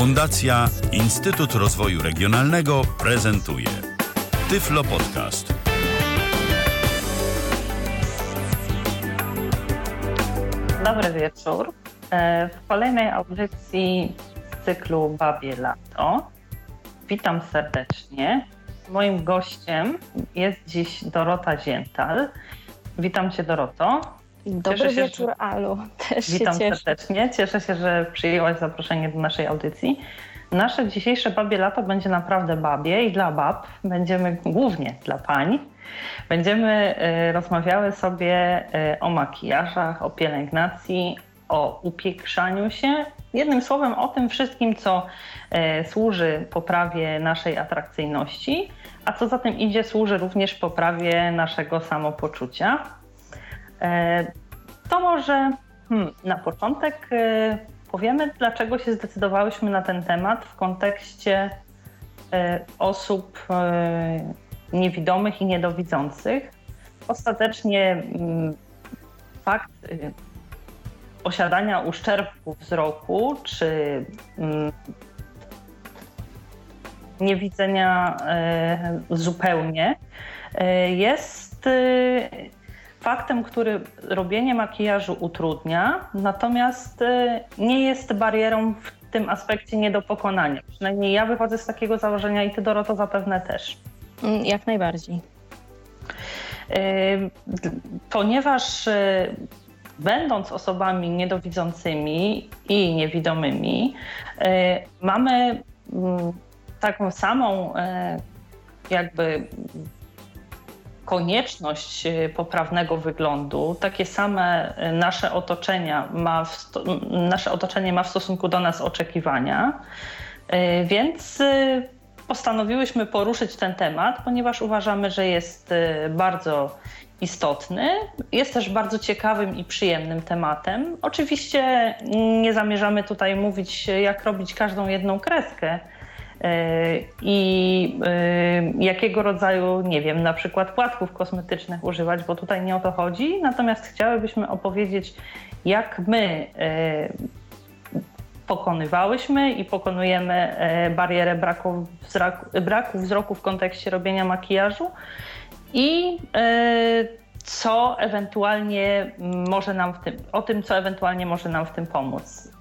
Fundacja Instytut Rozwoju Regionalnego prezentuje Tyflo Podcast. Dobry wieczór. E, w kolejnej audycji z cyklu Babie Lato. Witam serdecznie. Moim gościem jest dziś Dorota Ziental. Witam Cię Doroto. Dobry się, wieczór. Alu. Też Witam serdecznie. Cieszę się, że przyjęłaś zaproszenie do naszej audycji. Nasze dzisiejsze babie lato będzie naprawdę babie i dla bab. Będziemy głównie dla pań. Będziemy y, rozmawiały sobie y, o makijażach, o pielęgnacji, o upiększaniu się. Jednym słowem o tym wszystkim, co y, służy poprawie naszej atrakcyjności, a co za tym idzie, służy również poprawie naszego samopoczucia. To może hmm, na początek y, powiemy, dlaczego się zdecydowałyśmy na ten temat w kontekście y, osób y, niewidomych i niedowidzących. Ostatecznie mm, fakt posiadania uszczerbku wzroku czy mm, niewidzenia zupełnie jest faktem, który robienie makijażu utrudnia, natomiast y, nie jest barierą w tym aspekcie nie do pokonania. Przynajmniej ja wychodzę z takiego założenia i ty Doroto zapewne też. Mm, jak najbardziej. Y, ponieważ y, będąc osobami niedowidzącymi i niewidomymi, mamy mm, taką samą jakby konieczność e, poprawnego wyglądu, takie same e, nasze, otoczenia ma nasze otoczenie ma w stosunku do nas oczekiwania, e, więc postanowiłyśmy poruszyć ten temat, ponieważ uważamy, że jest bardzo istotny. Jest też bardzo ciekawym i przyjemnym tematem. Oczywiście nie zamierzamy tutaj mówić, jak robić każdą jedną kreskę i y, jakiego rodzaju, nie wiem, na przykład płatków kosmetycznych używać, bo tutaj nie o to chodzi. Natomiast chciałybyśmy opowiedzieć, jak my y, pokonywałyśmy i pokonujemy barierę braku wzroku, braku wzroku w kontekście robienia makijażu i co ewentualnie może nam w tym, o tym, co ewentualnie może nam w tym pomóc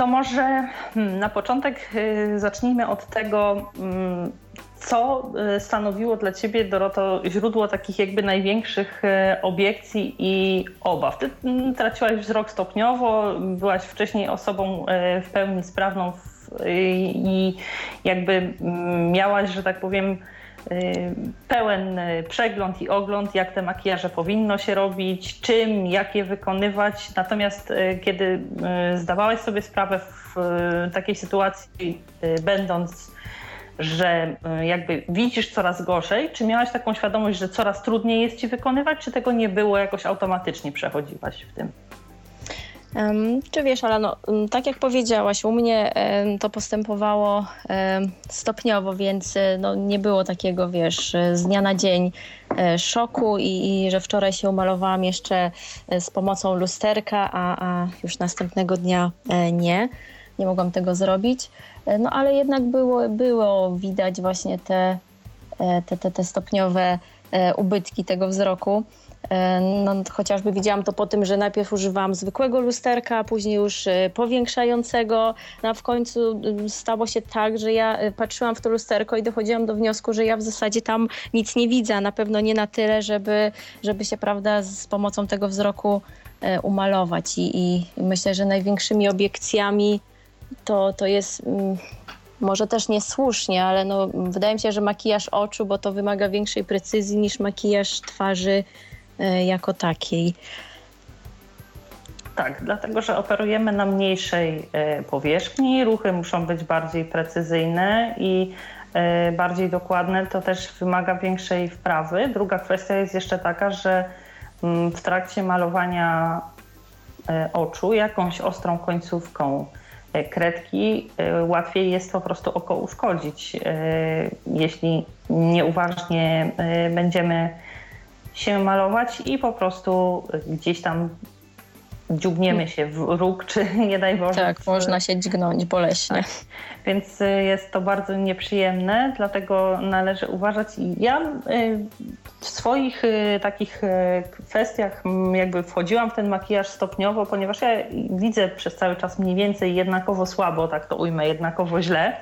to może hmm, na początek y, zacznijmy od tego, mm, co y, stanowiło dla Ciebie, Doroto, źródło takich jakby największych y, obiekcji i obaw? Ty mm, traciłaś wzrok stopniowo, byłaś wcześniej osobą w pełni sprawną i jakby mm, miałaś, że tak powiem, Y, pełen y, przegląd i ogląd, jak te makijaże powinno się robić, czym, jak je wykonywać. Natomiast y, kiedy zdawałaś sobie sprawę w takiej sytuacji, będąc, że jakby widzisz coraz gorzej, czy miałaś taką świadomość, że coraz trudniej jest ci wykonywać, czy tego nie było, jakoś automatycznie przechodziłaś w tym? Czy wiesz, ale no, tak jak powiedziałaś, u mnie to postępowało stopniowo, więc e, no, nie było takiego, wiesz, z dnia na dzień e, szoku i, i że wczoraj się umalowałam jeszcze e, z pomocą lusterka, a, a już następnego dnia nie. Nie mogłam tego zrobić. No ale jednak było, było widać właśnie te, te, te, te stopniowe ubytki tego wzroku. E, no, chociażby widziałam to po tym, że najpierw używałam zwykłego lusterka, później już e, powiększającego. No, a w końcu stało się tak, że ja e, patrzyłam w to lusterko i dochodziłam do wniosku, że ja w zasadzie tam nic nie widzę, na pewno nie na tyle, żeby, żeby się prawda, z pomocą tego wzroku umalować. I, i myślę, że największymi obiekcjami to, to jest. Mm, może też niesłusznie, ale no, wydaje mi się, że makijaż oczu, bo to wymaga większej precyzji niż makijaż twarzy jako takiej. Tak, dlatego że operujemy na mniejszej e, powierzchni, ruchy muszą być bardziej precyzyjne i e, bardziej dokładne, to też wymaga większej wprawy. Druga kwestia jest jeszcze taka, że mm, w trakcie malowania oczu jakąś ostrą końcówką kredki łatwiej jest po prostu oko uszkodzić. Jeśli nieuważnie będziemy się malować i po prostu gdzieś tam dziubniemy się w róg, czy nie daj Boże. Tak, można się dźgnąć boleśnie. Tak. Więc jest to bardzo nieprzyjemne, dlatego należy uważać. Ja w swoich takich kwestiach jakby wchodziłam w ten makijaż stopniowo, ponieważ ja widzę przez cały czas mniej więcej jednakowo słabo, tak to ujmę, jednakowo źle.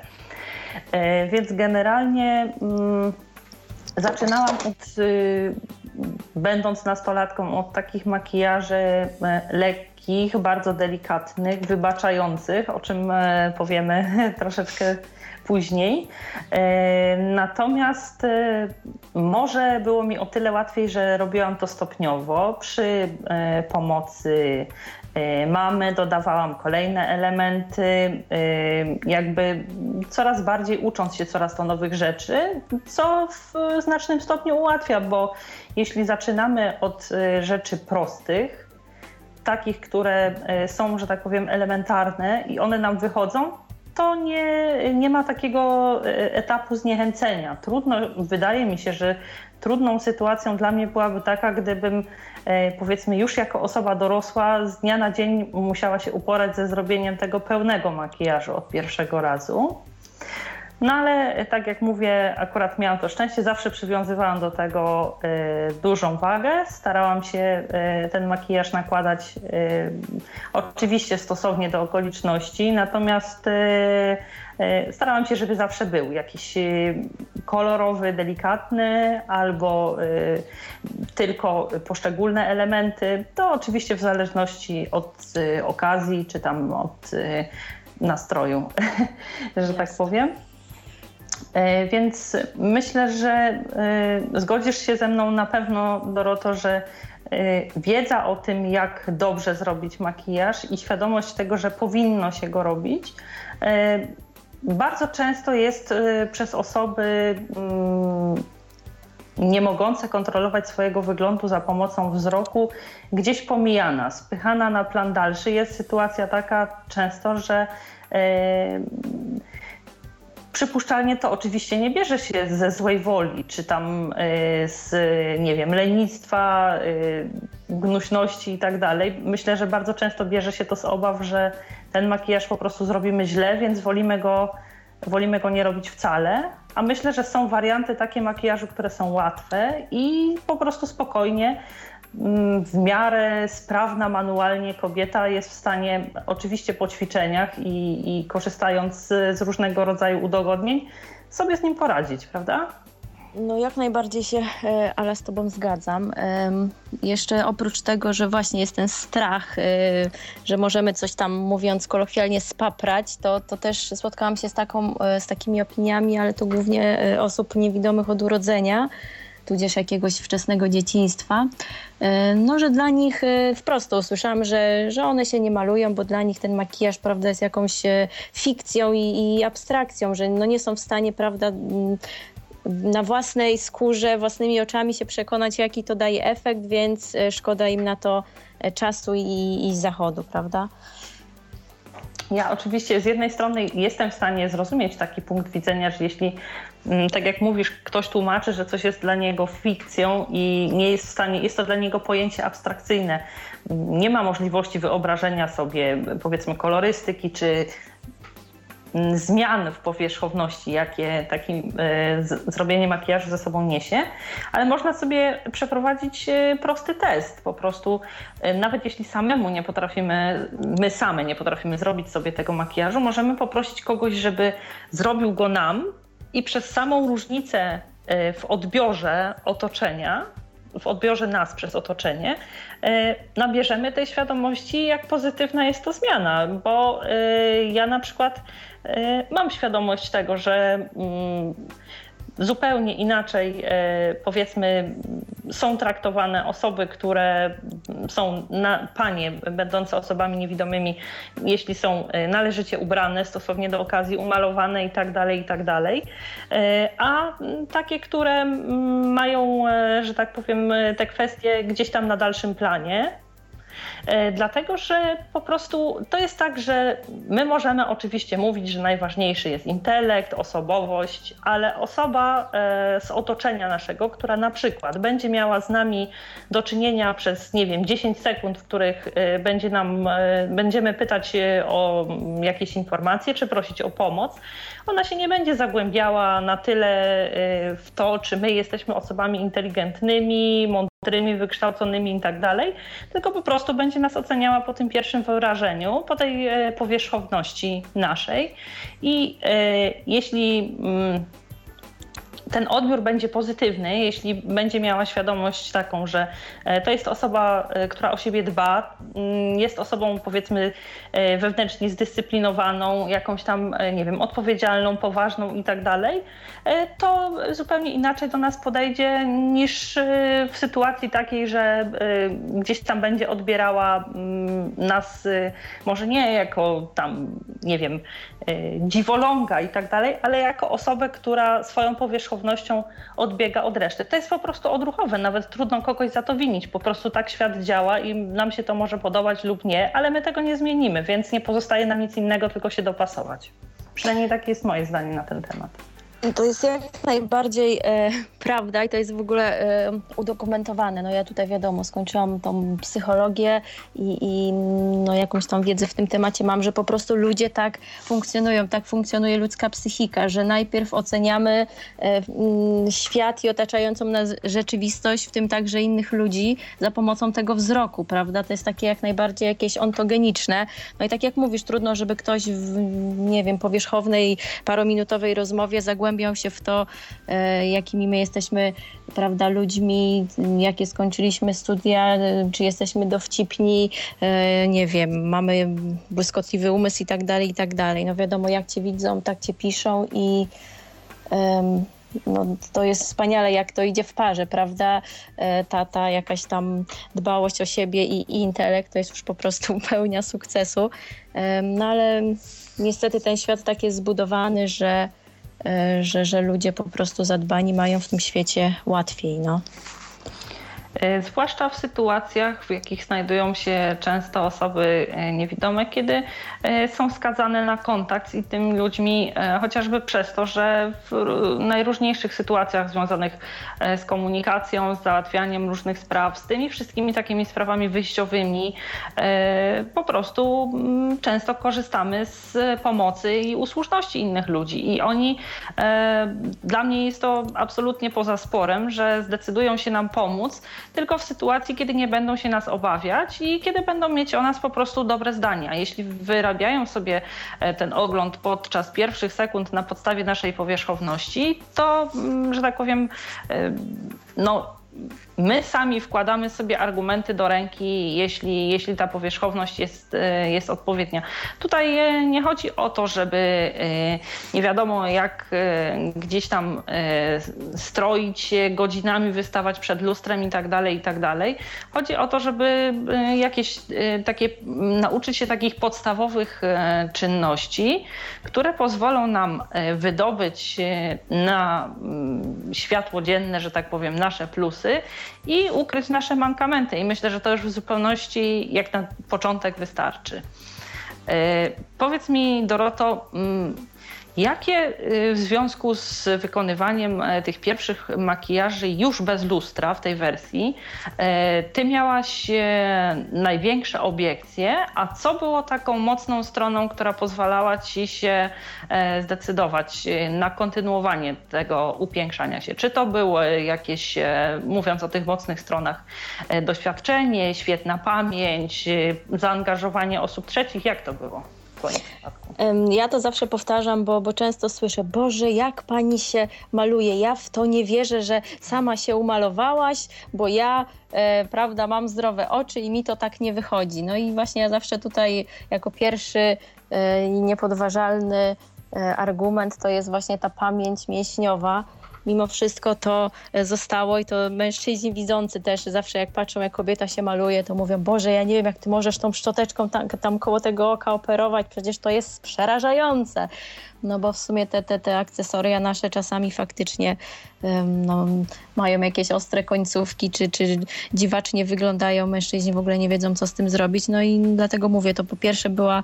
Więc generalnie mm, zaczynałam od będąc nastolatką od takich makijaży e, lekkich, bardzo delikatnych, wybaczających, o czym e, powiemy troszeczkę później. E, natomiast może było mi o tyle łatwiej, że robiłam to stopniowo przy pomocy mamy, dodawałam kolejne elementy, y, jakby coraz bardziej ucząc się coraz to nowych rzeczy, co w znacznym stopniu ułatwia, bo jeśli zaczynamy od y, rzeczy prostych, takich, które są, że tak powiem, elementarne i one nam wychodzą, to nie, nie ma takiego etapu zniechęcenia. Trudno, wydaje mi się, że trudną sytuacją dla mnie byłaby taka, gdybym e, powiedzmy już jako osoba dorosła z dnia na dzień musiała się uporać ze zrobieniem tego pełnego makijażu od pierwszego razu. No ale e, tak jak mówię, akurat miałam to szczęście, zawsze przywiązywałam do tego y, dużą wagę. Starałam się y, ten makijaż nakładać oczywiście stosownie do okoliczności, natomiast starałam się, żeby zawsze był jakiś kolorowy, delikatny albo tylko poszczególne elementy. To oczywiście w zależności od okazji czy tam od nastroju, że tak powiem. E, więc myślę, że e, zgodzisz się ze mną na pewno, Doroto, że e, wiedza o tym, jak dobrze zrobić makijaż i świadomość tego, że powinno się go robić, bardzo często jest przez osoby mm, nie mogące kontrolować swojego wyglądu za pomocą wzroku gdzieś pomijana, spychana na plan dalszy. Jest sytuacja taka często, że Przypuszczalnie to oczywiście nie bierze się ze złej woli, czy tam y, z, nie wiem, lenistwa, y, gnuśności i tak dalej. Myślę, że bardzo często bierze się to z obaw, że ten makijaż po prostu zrobimy źle, więc wolimy go, wolimy go nie robić wcale. A myślę, że są warianty takie makijażu, które są łatwe i po prostu spokojnie Mm, w miarę sprawna manualnie kobieta jest w stanie, oczywiście po ćwiczeniach i, i korzystając z, z różnego rodzaju udogodnień, sobie z nim poradzić, prawda? No jak najbardziej się, e, ale z Tobą zgadzam. Jeszcze oprócz tego, że właśnie jest ten strach, e, że możemy coś tam, mówiąc kolokwialnie, spaprać, to, to też spotkałam się z, taką, e, z takimi opiniami, ale to głównie osób niewidomych od urodzenia, tudzież jakiegoś wczesnego dzieciństwa, no, że dla nich wprost usłyszałam, że, że one się nie malują, bo dla nich ten makijaż, prawda, jest jakąś fikcją i, i abstrakcją, że no nie są w stanie, prawda, na własnej skórze, własnymi oczami się przekonać, jaki to daje efekt, więc szkoda im na to czasu i, i zachodu, prawda? Ja oczywiście z jednej strony jestem w stanie zrozumieć taki punkt widzenia, że jeśli Mm, tak jak mówisz, ktoś tłumaczy, że coś jest dla niego fikcją i nie jest w stanie, jest to dla niego pojęcie abstrakcyjne. Nie ma możliwości wyobrażenia sobie, powiedzmy, kolorystyki czy zmian w powierzchowności, jakie takie zrobienie makijażu ze sobą niesie, ale można sobie przeprowadzić e, prosty test. Po prostu, e, nawet jeśli samemu nie potrafimy, my same nie potrafimy zrobić sobie tego makijażu, możemy poprosić kogoś, żeby zrobił go nam i przez samą różnicę e, w odbiorze otoczenia, w odbiorze nas przez otoczenie, nabierzemy tej świadomości, jak pozytywna jest to zmiana, bo ja na przykład mam świadomość tego, że mm, zupełnie inaczej, e, powiedzmy, są traktowane osoby, które są na, panie, będące osobami niewidomymi, jeśli są e, należycie ubrane, stosownie do okazji umalowane i tak dalej, i tak. E, a takie, które mają, że tak powiem, te kwestie gdzieś tam na dalszym planie, Dlatego, że po prostu to jest tak, że my możemy oczywiście mówić, że najważniejszy jest intelekt, osobowość, ale osoba z otoczenia naszego, która na przykład będzie miała z nami do czynienia przez, nie wiem, 10 sekund, w których będzie nam, będziemy pytać o jakieś informacje czy prosić o pomoc, ona się nie będzie zagłębiała na tyle w to, czy my jesteśmy osobami inteligentnymi, mądrymi, wykształconymi i tak dalej, tylko po prostu będzie nas oceniała po tym pierwszym wrażeniu, po tej y, powierzchowności naszej. I y, jeśli mm, ten odbiór będzie pozytywny, jeśli będzie miała świadomość taką, że e, to jest osoba, e, która o siebie dba, mm, jest osobą powiedzmy e, wewnętrznie zdyscyplinowaną, jakąś tam, nie wiem, odpowiedzialną, poważną i tak dalej, to zupełnie inaczej do nas podejdzie niż w sytuacji takiej, że gdzieś tam będzie odbierała mm, nas może nie jako tam, nie wiem, dziwoląga i tak dalej, ale jako osobę, która swoją powierzchownością odbiega od reszty. To jest po prostu odruchowe, nawet trudno kogoś za to winić. Po prostu tak świat działa i nam się to może podobać lub nie, ale my tego nie zmienimy, więc nie pozostaje nam nic innego, tylko się dopasować. Przynajmniej takie jest moje zdanie na ten temat. To jest jak najbardziej e, prawda i to jest w ogóle e, udokumentowane. No ja tutaj wiadomo, skończyłam tą psychologię i, i, no, jakąś tam wiedzę w tym temacie mam, że po prostu ludzie tak funkcjonują, tak funkcjonuje ludzka psychika, że najpierw oceniamy e, świat i otaczającą nas rzeczywistość, w tym także innych ludzi, za pomocą tego wzroku, prawda? To jest takie jak najbardziej jakieś ontogeniczne. No i tak jak mówisz, trudno, żeby ktoś w, nie wiem, powierzchownej, parominutowej rozmowie zagłębił zagłębiał się w to, e, jakimi my jesteśmy, prawda, ludźmi, jakie skończyliśmy studia, e, czy jesteśmy dowcipni, e, nie wiem, mamy błyskotliwy umysł i tak dalej, i tak dalej. No wiadomo, jak cię widzą, tak cię piszą i no, to jest wspaniale, jak to idzie w parze, prawda? Ta, ta jakaś tam dbałość o siebie i, i intelekt to jest już po prostu pełnia sukcesu. No ale niestety ten świat tak jest zbudowany, że E, że, że ludzie po prostu zadbani mają w tym świecie łatwiej. No. E, zwłaszcza w sytuacjach, w jakich znajdują się często osoby e, niewidome, kiedy e, są skazane na kontakt z innymi ludźmi, chociażby przez to, że w najróżniejszych sytuacjach związanych z komunikacją, z załatwianiem różnych spraw, z tymi wszystkimi takimi sprawami wyjściowymi, po prostu mm, często korzystamy z pomocy i usłużności innych ludzi. I oni, dla mnie jest to absolutnie poza sporem, że zdecydują się nam pomóc, tylko w sytuacji, kiedy nie będą się nas obawiać i kiedy będą mieć o nas po prostu dobre zdania. Jeśli wyrabiają sobie e, ten ogląd podczas pierwszych sekund na podstawie naszej powierzchowności, to, mm, że tak powiem, e, no, my sami wkładamy sobie argumenty do ręki, jeśli, jeśli ta powierzchowność jest, e, jest odpowiednia. Tutaj e, nie chodzi o to, żeby e, nie wiadomo jak gdzieś tam stroić się, godzinami wystawać przed lustrem i tak dalej, i tak dalej. Chodzi o to, żeby jakieś takie, nauczyć się takich podstawowych czynności, które pozwolą nam wydobyć na mm, światło dzienne, że tak powiem, nasze plusy i ukryć nasze mankamenty. I myślę, że to już w zupełności jak na początek wystarczy. E, powiedz mi, Doroto, mm, Jakie y, w związku z wykonywaniem e, tych pierwszych makijaży już bez lustra w tej wersji, e, ty miałaś e, największe obiekcje, a co było taką mocną stroną, która pozwalała ci się zdecydować na kontynuowanie tego upiększania się? Czy to były jakieś, mówiąc o tych mocnych stronach, doświadczenie, świetna pamięć, zaangażowanie osób trzecich? Jak to było? Ja to zawsze powtarzam, bo, bo często słyszę, Boże, jak pani się maluje. Ja w to nie wierzę, że sama się umalowałaś, bo ja, e, prawda, mam zdrowe oczy i mi to tak nie wychodzi. No i właśnie ja zawsze tutaj jako pierwszy e, i niepodważalny e, argument to jest właśnie ta pamięć mięśniowa. Mimo wszystko to zostało i to mężczyźni widzący też zawsze jak patrzą, jak kobieta się maluje, to mówią, Boże, ja nie wiem, jak ty możesz tą szczoteczką tam, tam koło tego oka operować, przecież to jest przerażające. No bo w sumie te, te, te akcesoria nasze czasami faktycznie no, mają jakieś ostre końcówki, czy, czy dziwacznie wyglądają. Mężczyźni w ogóle nie wiedzą, co z tym zrobić. No i dlatego mówię, to po pierwsze była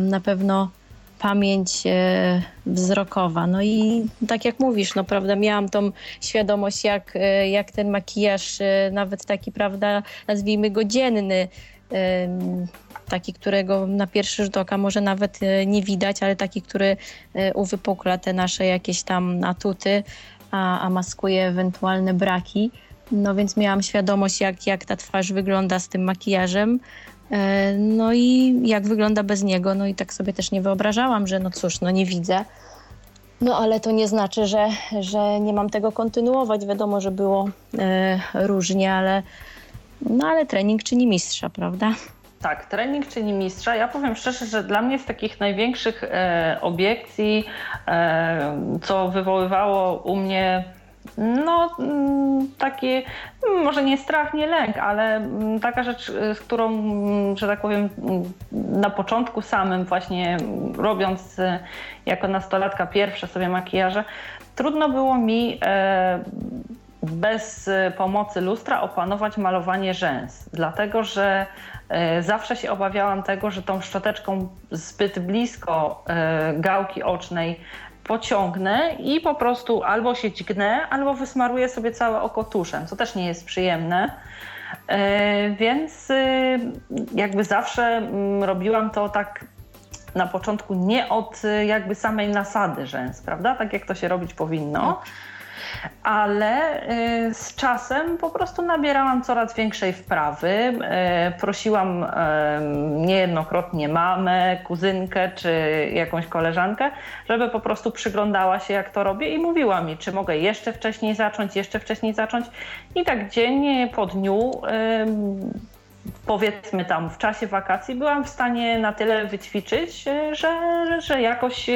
na pewno pamięć e, wzrokowa. No i tak jak mówisz, no prawda, miałam tą świadomość, jak, e, jak ten makijaż, e, nawet taki, prawda, nazwijmy go dzienny, taki, którego na pierwszy rzut oka może nawet nie widać, ale taki, który uwypukla te nasze jakieś tam atuty, a, a maskuje ewentualne braki. No więc miałam świadomość, jak, jak ta twarz wygląda z tym makijażem. E, no i jak wygląda bez niego, no i tak sobie też nie wyobrażałam, że no cóż, no nie widzę. No ale to nie znaczy, że, że nie mam tego kontynuować. Wiadomo, że było e, różnie, ale, no ale trening czyni mistrza, prawda? Tak, trening czyni mistrza. Ja powiem szczerze, że dla mnie z takich największych e, obiekcji, e, co wywoływało u mnie no, mm, taki, mm, może nie strach, nie lęk, ale mm, taka rzecz, y, z którą, że tak powiem, na początku samym właśnie robiąc y, jako nastolatka pierwsze sobie makijaże, trudno było mi e, bez pomocy lustra opanować malowanie rzęs, dlatego że e, zawsze się obawiałam tego, że tą szczoteczką zbyt blisko e, gałki ocznej pociągnę i po prostu albo się dźgnę, albo wysmaruję sobie całe oko tuszem, co też nie jest przyjemne. E, więc y, jakby zawsze mm, robiłam to tak na początku nie od y, jakby samej nasady rzęs, prawda? Tak jak to się robić powinno. Ale y, z czasem po prostu nabierałam coraz większej wprawy. Y, prosiłam y, niejednokrotnie mamę, kuzynkę czy jakąś koleżankę, żeby po prostu przyglądała się, jak to robię i mówiła mi, czy mogę jeszcze wcześniej zacząć, jeszcze wcześniej zacząć. I tak dzień po dniu powiedzmy tam w czasie wakacji byłam w stanie na tyle wyćwiczyć, że, że jakoś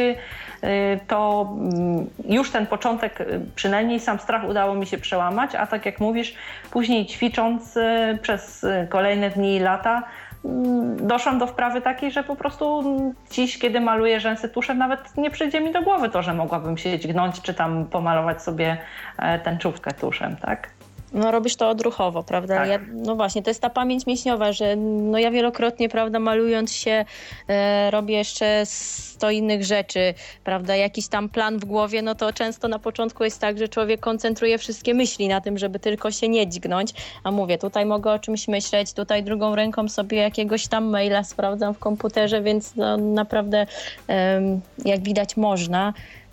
to mm, już ten początek, y, przynajmniej sam strach udało mi się przełamać, a tak jak mówisz, później ćwicząc y, przez kolejne dni i lata, mm, doszłam do wprawy takiej, że po prostu dziś, kiedy maluję rzęsy tuszem, nawet nie przyjdzie mi do głowy to, że mogłabym się dźgnąć, czy tam pomalować sobie e, tęczówkę tuszem, tak? No robisz to odruchowo, prawda? Tak. Ja, no właśnie, to jest ta pamięć mięśniowa, że no ja wielokrotnie, prawda, malując się e, robię jeszcze sto innych rzeczy, prawda, jakiś tam plan w głowie, no to często na początku jest tak, że człowiek koncentruje wszystkie myśli na tym, żeby tylko się nie dźgnąć, a mówię, tutaj mogę o czymś myśleć, tutaj drugą ręką sobie jakiegoś tam maila sprawdzam w komputerze, więc no, naprawdę e, jak widać można.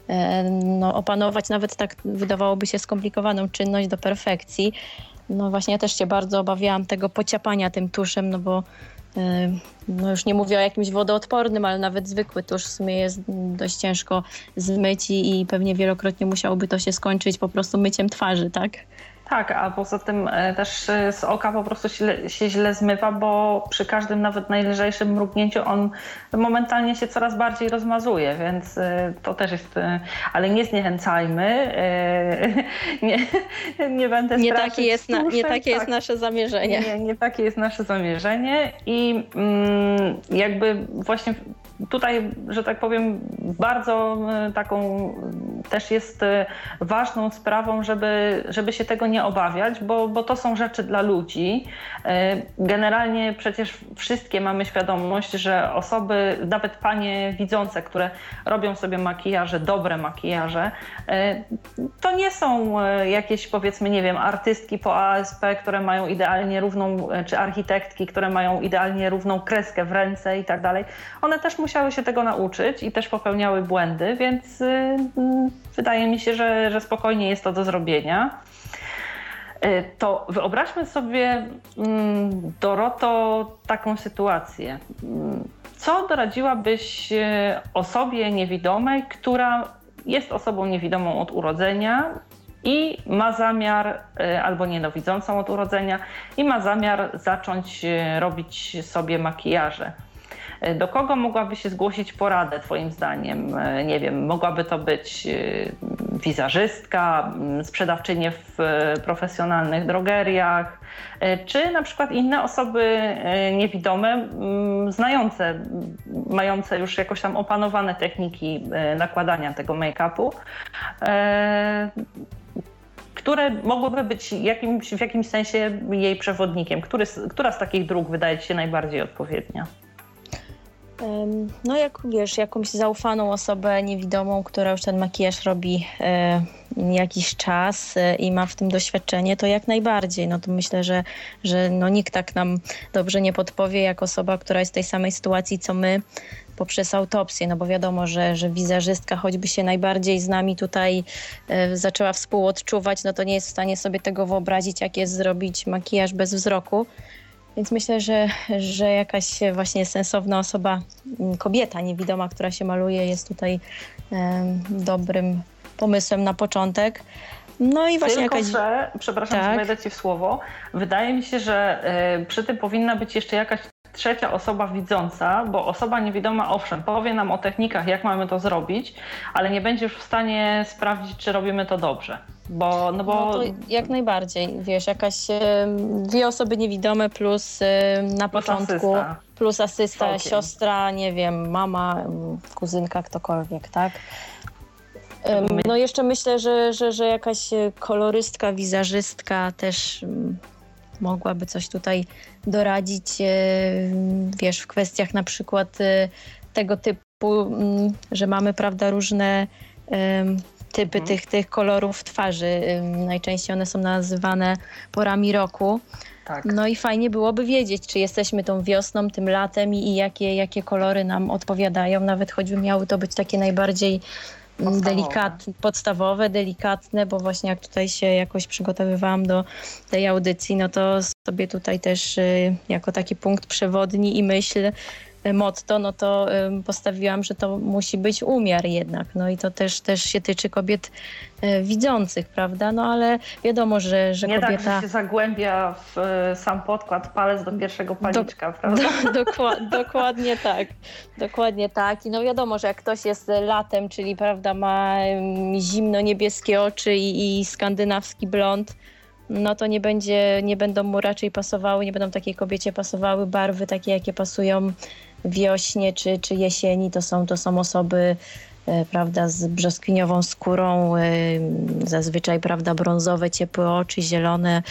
E, no, opanować nawet tak wydawałoby się skomplikowaną czynność do perfekcji. No właśnie ja też się bardzo obawiałam tego pociapania tym tuszem, no bo e, no już nie mówię o jakimś wodoodpornym, ale nawet zwykły tusz w sumie jest dość ciężko zmyć i, i pewnie wielokrotnie musiałoby to się skończyć po prostu myciem twarzy, tak? Tak, a poza tym e, też e, z oka po prostu się, się źle zmywa, bo przy każdym nawet najlżejszym mrugnięciu on momentalnie się coraz bardziej rozmazuje, więc e, to też jest, ale nie zniechęcajmy, nie, nie będę nie takie jest na, Nie takie tak. jest nasze zamierzenie. Nie, nie takie jest nasze zamierzenie i mm, jakby właśnie tutaj, że tak powiem, bardzo taką też jest ważną sprawą, żeby, żeby się tego nie obawiać, bo, bo to są rzeczy dla ludzi. E, generalnie przecież wszystkie mamy świadomość, że osoby, nawet panie widzące, które robią sobie makijaże, dobre makijaże, e, to nie są e, jakieś powiedzmy, nie wiem, artystki po ASP, które mają idealnie równą, czy architektki, które mają idealnie równą kreskę w ręce i tak dalej. One też musiały się tego nauczyć i też popełniały błędy, więc wydaje mi się, że, że spokojnie jest to do zrobienia. E, to wyobraźmy sobie, mm, Doroto, taką sytuację. Mm, co doradziłabyś e, osobie niewidomej, która jest osobą niewidomą od urodzenia i ma zamiar, albo niedowidzącą od urodzenia, i ma zamiar zacząć robić sobie makijaże? Do kogo mogłaby się zgłosić poradę Twoim zdaniem? Nie wiem, mogłaby to być wizerzystka, sprzedawczynie w profesjonalnych drogeriach, czy na przykład inne osoby niewidome, znające, mające już jakoś tam opanowane techniki nakładania tego make-upu które mogłyby być jakimś, w jakimś sensie jej przewodnikiem. Który, która z takich dróg wydaje Ci się najbardziej odpowiednia? No jak wiesz, jakąś zaufaną osobę niewidomą, która już ten makijaż robi jakiś czas e, i ma w tym doświadczenie, to jak najbardziej. No to myślę, że, że no nikt tak nam dobrze nie podpowie, jak osoba, która jest w tej samej sytuacji co my, poprzez autopsję, no bo wiadomo, że, że wizerzystka choćby się najbardziej z nami tutaj e, zaczęła współodczuwać, no to nie jest w stanie sobie tego wyobrazić, jak jest zrobić makijaż bez wzroku. Więc myślę, że, że jakaś właśnie sensowna osoba, kobieta niewidoma, która się maluje, jest tutaj dobrym pomysłem na początek. No i właśnie Tylko, jakaś... że, przepraszam, tak. że Ci w słowo, wydaje mi się, że y, przy tym powinna być jeszcze jakaś trzecia osoba widząca, bo osoba niewidoma, owszem, powie nam o technikach, jak mamy to zrobić, ale nie będzie już w stanie sprawdzić, czy robimy to dobrze. Bo, no bo... No jak najbardziej, wiesz, jakaś dwie osoby niewidome plus na plus początku asysta. plus asysta, siostra, nie wiem, mama, kuzynka, ktokolwiek, tak? No jeszcze myślę, że, że, że jakaś kolorystka, wizerzystka też mogłaby coś tutaj doradzić, e, wiesz, w kwestiach na przykład e, tego typu, mm, że mamy, prawda, różne typy mhm. tych, tych kolorów twarzy. Najczęściej one są nazywane porami roku. Tak. No i fajnie byłoby wiedzieć, czy jesteśmy tą wiosną, tym latem i, i jakie, jakie kolory nam odpowiadają, nawet choćby miały to być takie najbardziej podstawowe. delikatne, podstawowe, delikatne, bo właśnie jak tutaj się jakoś przygotowywałam do tej audycji, no to sobie tutaj też y, jako taki punkt przewodni i myśl motto, no to postawiłam, że to musi być umiar jednak. No i to też, też się tyczy kobiet y, widzących, prawda? No ale wiadomo, że, że Nie kobieta... tak, że się zagłębia w sam podkład, palec do pierwszego paliczka, do, prawda? Do, dokład, dokładnie tak. Dokładnie tak. I no wiadomo, że jak ktoś jest latem, czyli prawda, ma zimno-niebieskie oczy i, i skandynawski blond, no to nie, będzie, nie będą mu raczej pasowały, nie będą takiej kobiecie pasowały barwy takie, jakie pasują wiośnie czy, czy jesieni. To są, to są osoby e, prawda, z brzoskwiniową skórą, e, zazwyczaj prawda, brązowe, ciepłe oczy, zielone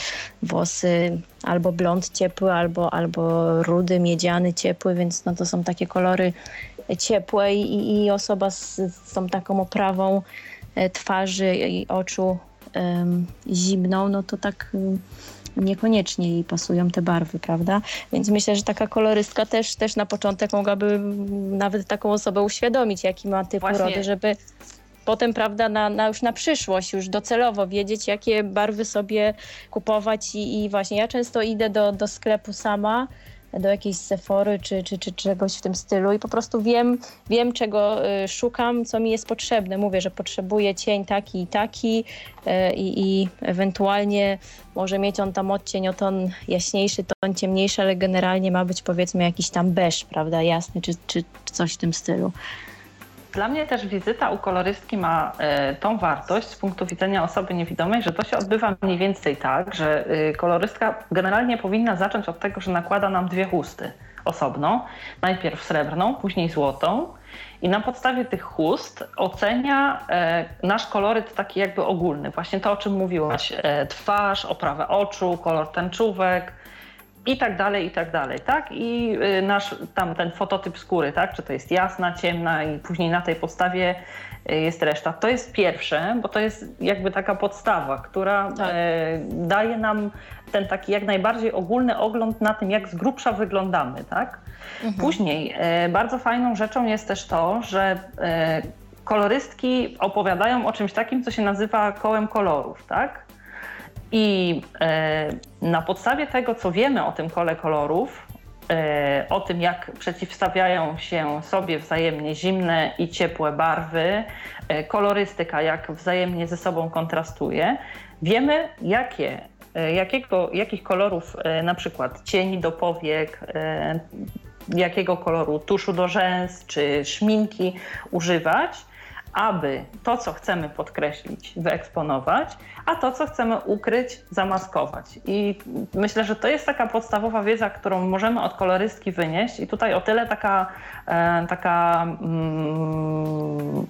włosy, albo blond ciepły, albo, albo rudy, miedziany ciepły, więc no to są takie kolory ciepłe i, i osoba z, z tą taką oprawą e, twarzy i oczu zimną, no to tak niekoniecznie jej pasują te barwy, prawda? Więc myślę, że taka kolorystka też, też na początek mogłaby nawet taką osobę uświadomić, jaki ma typ Właśnie. urody, żeby potem, prawda, na, na, już na przyszłość, już docelowo wiedzieć, jakie barwy sobie kupować i, i właśnie ja często idę do, do sklepu sama do jakiejś Sephory czy, czy, czy czegoś w tym stylu i po prostu wiem, wiem czego y, szukam, co mi jest potrzebne. Mówię, że potrzebuję cień taki i taki y, i ewentualnie może mieć on tam odcień o ton jaśniejszy, ton ciemniejszy, ale generalnie ma być powiedzmy jakiś tam beż, prawda, jasny czy, czy coś w tym stylu. Dla mnie też wizyta u kolorystki ma e, tą wartość z punktu widzenia osoby niewidomej, że to się odbywa mniej więcej tak, że e, kolorystka generalnie powinna zacząć od tego, że nakłada nam dwie chusty osobno. Najpierw srebrną, później złotą. I na podstawie tych chust ocenia e, nasz koloryt taki jakby ogólny. Właśnie to, o czym mówiłaś. twarz, oprawę oczu, kolor tęczówek, i tak dalej, i tak dalej, tak? I y, nasz tam ten fototyp skóry, tak? Czy to jest jasna, ciemna i później na tej podstawie y, jest reszta. To jest pierwsze, bo to jest jakby taka podstawa, która tak. E, daje nam ten taki jak najbardziej ogólny ogląd na tym, jak z grubsza wyglądamy, tak? Mhm. Później bardzo fajną rzeczą jest też to, że kolorystki opowiadają o czymś takim, co się nazywa kołem kolorów, tak? I e, na podstawie tego, co wiemy o tym kole kolorów, e, o tym, jak przeciwstawiają się sobie wzajemnie zimne i ciepłe barwy, e, kolorystyka, jak wzajemnie ze sobą kontrastuje, wiemy, jakie, jakiego, jakich kolorów na przykład cieni do powiek, jakiego koloru tuszu do rzęs czy szminki używać, aby to, co chcemy podkreślić, wyeksponować, a to, co chcemy ukryć, zamaskować. I myślę, że to jest taka podstawowa wiedza, którą możemy od kolorystki wynieść. I tutaj o tyle taka, e, taka mm,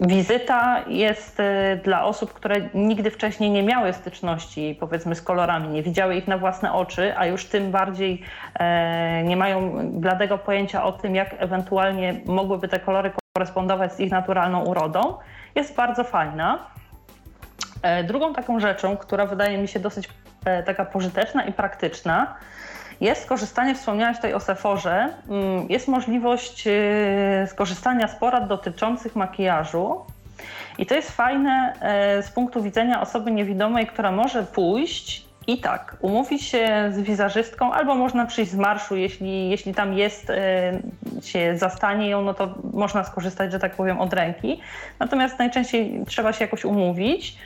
wizyta jest e, dla osób, które nigdy wcześniej nie miały styczności powiedzmy z kolorami, nie widziały ich na własne oczy, a już tym bardziej e, nie mają bladego pojęcia o tym, jak ewentualnie mogłyby te kolory korespondować z ich naturalną urodą, jest bardzo fajna. E, drugą taką rzeczą, która wydaje mi się dosyć e, taka pożyteczna i praktyczna, jest skorzystanie, wspomniałaś tutaj o Seforze, mm, jest możliwość e, skorzystania z porad dotyczących makijażu. I to jest fajne z punktu widzenia osoby niewidomej, która może pójść i tak, umówić się z wizerzystką, albo można przyjść z marszu, jeśli, jeśli tam jest, się zastanie ją, no to można skorzystać, że tak powiem, od ręki. Natomiast najczęściej trzeba się jakoś umówić.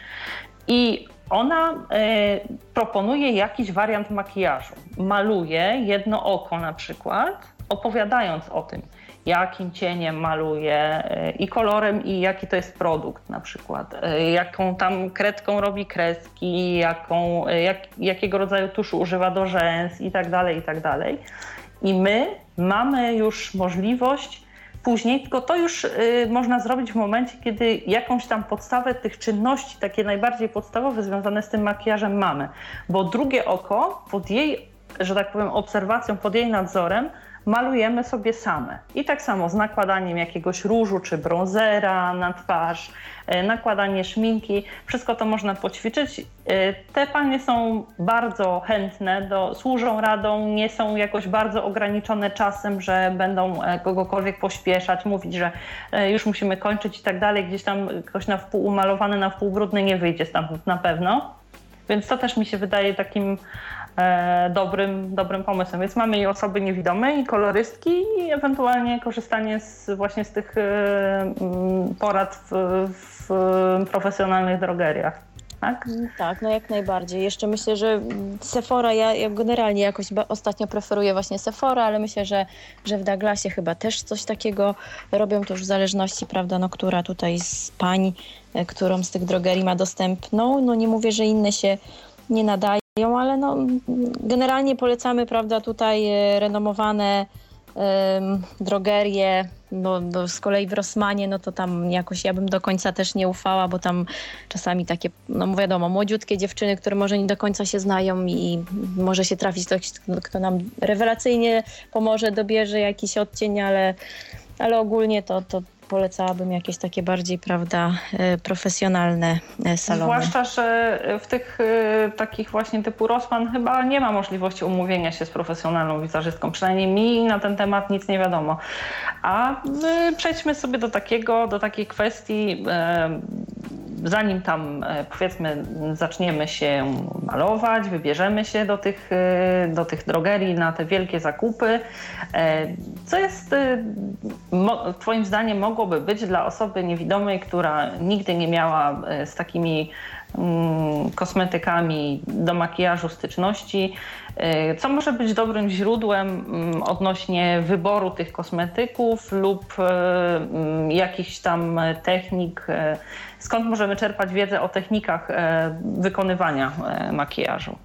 I ona y, proponuje jakiś wariant makijażu. Maluje jedno oko na przykład, opowiadając o tym, jakim cieniem maluje e, i kolorem, i jaki to jest produkt na przykład, e, jaką tam kredką robi kreski, jaką, jak, jakiego rodzaju tuszu używa do rzęs i tak dalej, i tak dalej. I my mamy już możliwość później, tylko to już y, można zrobić w momencie, kiedy jakąś tam podstawę tych czynności, takie najbardziej podstawowe związane z tym makijażem mamy. Bo drugie oko pod jej, że tak powiem, obserwacją, pod jej nadzorem malujemy sobie same. I tak samo z nakładaniem jakiegoś różu czy bronzera na twarz, e, nakładanie szminki, wszystko to można poćwiczyć. E, te panie są bardzo chętne, do, służą radą, nie są jakoś bardzo ograniczone czasem, że będą e, kogokolwiek pośpieszać, mówić, że już musimy kończyć i tak dalej. Gdzieś tam ktoś na wpół umalowany, na wpół brudny nie wyjdzie stamtąd na pewno. Więc to też mi się wydaje takim dobrym, dobrym pomysłem. Więc mamy i osoby niewidome, i kolorystki, i ewentualnie korzystanie z, właśnie z tych e, mm, porad w, w profesjonalnych drogeriach. Tak? Tak, no jak najbardziej. Jeszcze myślę, że Sephora, ja, ja generalnie jakoś ostatnio preferuję właśnie Sephora, ale myślę, że, że w Douglasie chyba też coś takiego robią, to już w zależności, prawda, no która tutaj z pań, e, którą z tych drogerii ma dostępną. No nie mówię, że inne się nie nadają, ale no, generalnie polecamy, prawda, tutaj e, renomowane drogerie, no, no, z kolei w Rosmanie, no to tam jakoś ja bym do końca też nie ufała, bo tam czasami takie, no wiadomo, młodziutkie dziewczyny, które może nie do końca się znają i może się trafić ktoś, kto nam rewelacyjnie pomoże, dobierze jakiś odcień, ale, ale ogólnie to, to polecałabym jakieś takie bardziej, prawda, e, profesjonalne e, salony. Zwłaszcza, że w tych e, takich właśnie typu Rosman chyba nie ma możliwości umówienia się z profesjonalną wizerzystką. Przynajmniej mi na ten temat nic nie wiadomo. A przejdźmy sobie do takiego, do takiej kwestii zanim tam powiedzmy zaczniemy się malować, wybierzemy się do tych, do tych drogerii na te wielkie zakupy, co jest Twoim zdaniem mogłoby być dla osoby niewidomej, która nigdy nie miała e, z takimi mm, kosmetykami do makijażu styczności, e, co może być dobrym źródłem mm, odnośnie wyboru tych kosmetyków lub e, mm, jakichś tam technik, skąd możemy czerpać wiedzę o technikach wykonywania makijażu?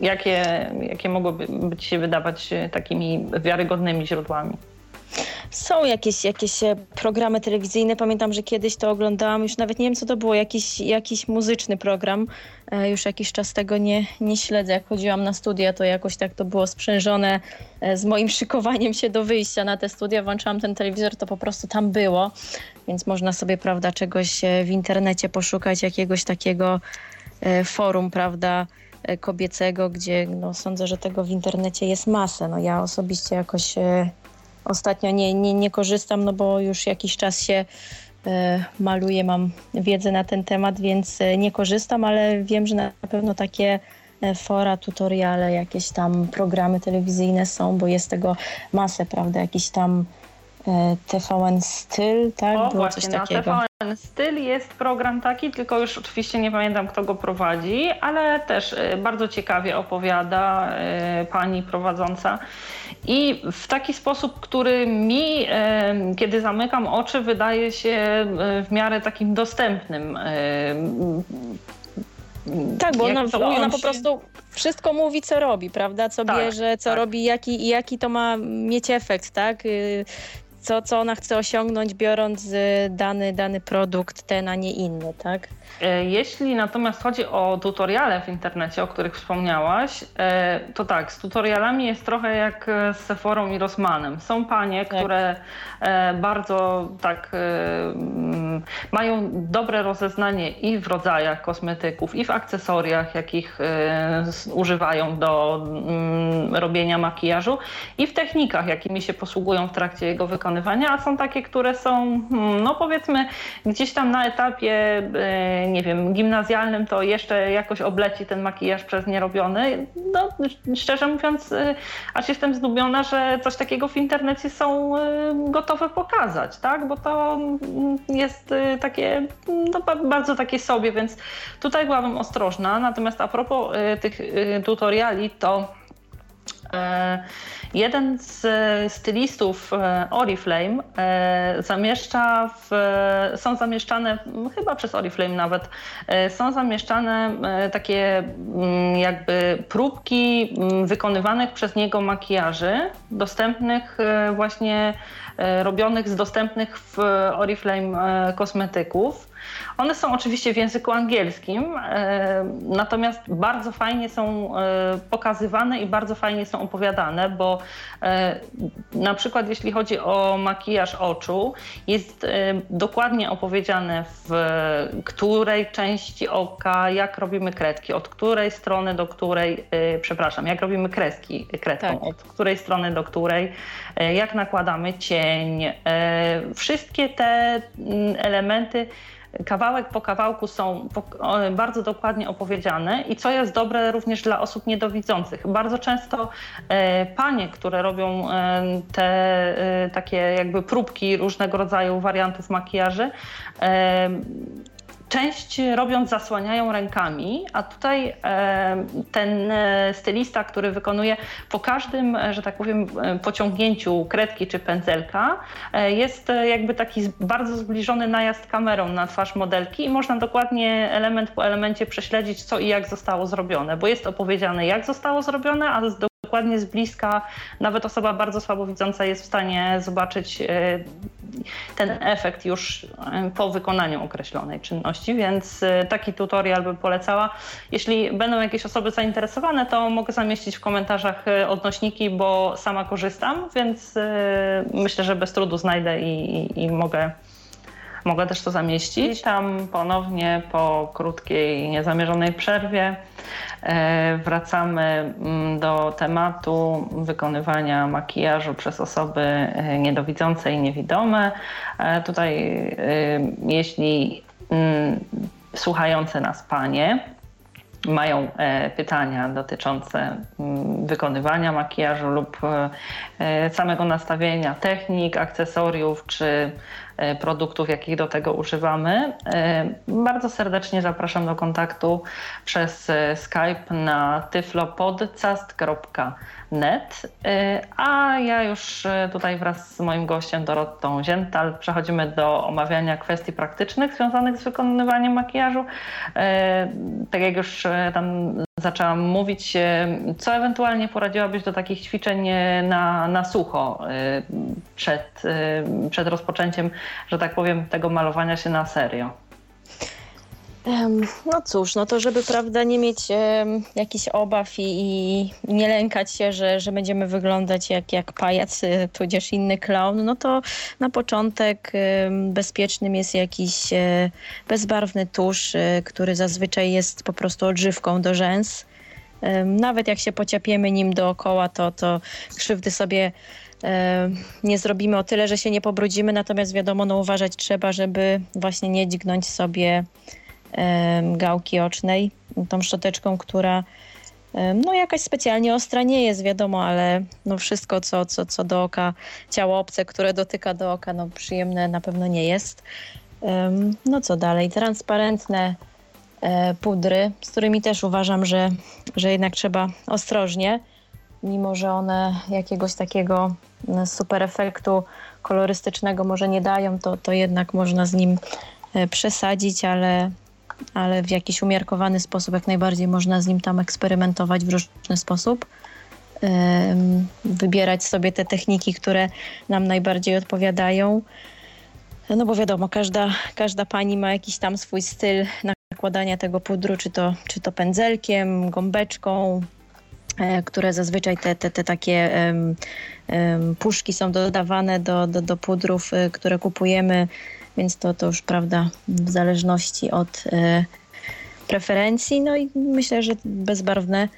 Jakie, jakie mogłyby być się wydawać takimi wiarygodnymi źródłami? Są jakieś, jakieś e, programy telewizyjne. Pamiętam, że kiedyś to oglądałam, już nawet nie wiem co to było, jakiś, jakiś muzyczny program. E, już jakiś czas tego nie, nie śledzę. Jak chodziłam na studia, to jakoś tak to było sprzężone e, z moim szykowaniem się do wyjścia na te studia. Włączałam ten telewizor, to po prostu tam było. Więc można sobie, prawda, czegoś w internecie poszukać, jakiegoś takiego forum, prawda, kobiecego, gdzie no, sądzę, że tego w internecie jest masę. No, ja osobiście jakoś ostatnio nie, nie, nie korzystam, no bo już jakiś czas się e, maluję, mam wiedzę na ten temat, więc e, nie korzystam, ale wiem, że na pewno takie e, fora, tutoriale, jakieś tam programy telewizyjne są, bo jest tego masę, prawda, jakiś tam TVN Styl, tak? O, Było właśnie, coś takiego. Na TVN Styl jest program taki, tylko już oczywiście nie pamiętam, kto go prowadzi, ale też bardzo ciekawie opowiada pani prowadząca I w taki sposób, który mi, kiedy zamykam oczy, wydaje się w miarę takim dostępnym. Tak, bo ona, ona po prostu wszystko mówi, co robi, prawda? Co tak, bierze, co tak. robi, jaki, jaki to ma mieć efekt, tak? Co, co ona chce osiągnąć, biorąc y, dany, dany produkt, ten, a nie inny, tak? E, jeśli natomiast chodzi o tutoriale w internecie, o których wspomniałaś, e, to tak, z tutorialami jest trochę jak z Sephorą i Rossmanem. Są panie, tak. które e, bardzo tak mm, mają dobre rozeznanie i w rodzajach kosmetyków, i w akcesoriach, jakich używają do mm, robienia makijażu, i w technikach, jakimi się posługują w trakcie jego wykonywania, a są takie, które są, hmm, no powiedzmy, gdzieś tam na etapie nie wiem, gimnazjalnym, to jeszcze jakoś obleci ten makijaż przez nierobiony. No, szczerze mówiąc, y, aż jestem zdumiona, że coś takiego w internecie są y, gotowe pokazać, tak? Bo to mm, jest takie, no, bardzo takie sobie, więc tutaj byłabym ostrożna. Natomiast a propos tych tutoriali, to E, jeden z stylistów e, Oriflame e, zamieszcza w, są zamieszczane, chyba przez Oriflame nawet, są zamieszczane takie jakby próbki wykonywanych przez niego makijaży, dostępnych właśnie, robionych z dostępnych w Oriflame kosmetyków. One są oczywiście w języku angielskim, e, natomiast bardzo fajnie są e, pokazywane i bardzo fajnie są opowiadane, bo e, na przykład jeśli chodzi o makijaż oczu, jest dokładnie opowiedziane w której części oka, jak robimy kredki, od której strony do której, przepraszam, jak robimy kreski kredką, tak. od której strony do której, jak nakładamy cień. Wszystkie te mm, elementy kawałek po kawałku są bardzo dokładnie opowiedziane i co jest dobre również dla osób niedowidzących. Bardzo często e, panie, które robią e, te e, takie jakby próbki różnego rodzaju wariantów makijaży, Część robiąc zasłaniają rękami, a tutaj e, ten e, stylista, który wykonuje po każdym, e, że tak powiem, pociągnięciu kredki czy pędzelka, jest jakby taki bardzo zbliżony najazd kamerą na twarz modelki i można dokładnie element po elemencie prześledzić, co i jak zostało zrobione, bo jest opowiedziane, jak zostało zrobione, a dokładnie z bliska nawet osoba bardzo słabowidząca jest w stanie zobaczyć ten efekt już e, po wykonaniu określonej czynności, więc e, taki tutorial bym polecała. Jeśli będą jakieś osoby zainteresowane, to mogę zamieścić w komentarzach e, odnośniki, bo sama korzystam, więc myślę, że bez trudu znajdę i, i, i mogę mogę też to zamieścić. Tam ponownie po krótkiej, niezamierzonej przerwie e, wracamy mm, do tematu wykonywania makijażu przez osoby e, niedowidzące i niewidome. E, tutaj, jeśli mm, słuchające nas panie, mają pytania dotyczące mm, wykonywania makijażu lub samego nastawienia technik, akcesoriów czy produktów, jakich do tego używamy. E, bardzo serdecznie zapraszam do kontaktu przez e, Skype na tyflopodcast.net. A ja już tutaj wraz z moim gościem Dorotą Ziental przechodzimy do omawiania kwestii praktycznych związanych z wykonywaniem makijażu. Tak jak już tam zaczęłam mówić, co ewentualnie poradziłabyś do takich ćwiczeń na, na sucho przed, przed rozpoczęciem że tak powiem, tego malowania się na serio? No cóż, no to żeby prawda nie mieć um, jakichś obaw i, i, nie lękać się, że, że będziemy wyglądać jak, jak pajac, y, tudzież inny clown, no to na początek um, bezpiecznym jest jakiś um, bezbarwny tusz, y, który zazwyczaj jest po prostu odżywką do rzęs. Nawet jak się pociapiemy nim dookoła, to, to krzywdy sobie nie zrobimy o tyle, że się nie pobrudzimy, natomiast wiadomo, no uważać trzeba, żeby właśnie nie dźgnąć sobie gałki ocznej tą szczoteczką, która no jakaś specjalnie ostra nie jest, wiadomo, ale no wszystko, co, co, co do oka, ciało obce, które dotyka do oka, no przyjemne na pewno nie jest. No co dalej? Transparentne e, pudry, z którymi też uważam, że, że jednak trzeba ostrożnie mimo że one jakiegoś takiego super efektu kolorystycznego może nie dają, to, to jednak można z nim przesadzić, ale, ale w jakiś umiarkowany sposób jak najbardziej można z nim tam eksperymentować w różny sposób wybierać sobie te techniki, które nam najbardziej odpowiadają. No bo wiadomo, każda, każda pani ma jakiś tam swój styl nakładania tego pudru, czy to, czy to pędzelkiem, gąbeczką, e, które zazwyczaj te, te, te takie um, um, puszki są dodawane do, do, do pudrów, e, które kupujemy, więc to, to już prawda w zależności od e, preferencji. No i myślę, że bezbarwne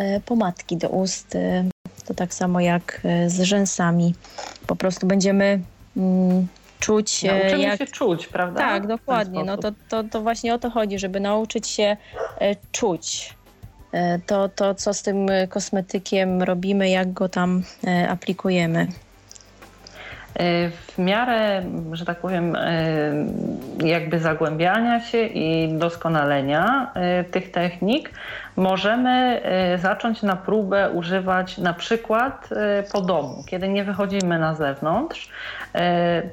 E, pomadki do ust. E, to tak samo jak z rzęsami. Po prostu będziemy mm, czuć. Nauczymy jak... się czuć, prawda? Tak, dokładnie. No to, to, to właśnie o to chodzi, żeby nauczyć się czuć to, to, co z tym kosmetykiem robimy, jak go tam aplikujemy. W miarę, że tak powiem, jakby zagłębiania się i doskonalenia tych technik, możemy y, zacząć na próbę używać na przykład y, po domu, kiedy nie wychodzimy na zewnątrz, y,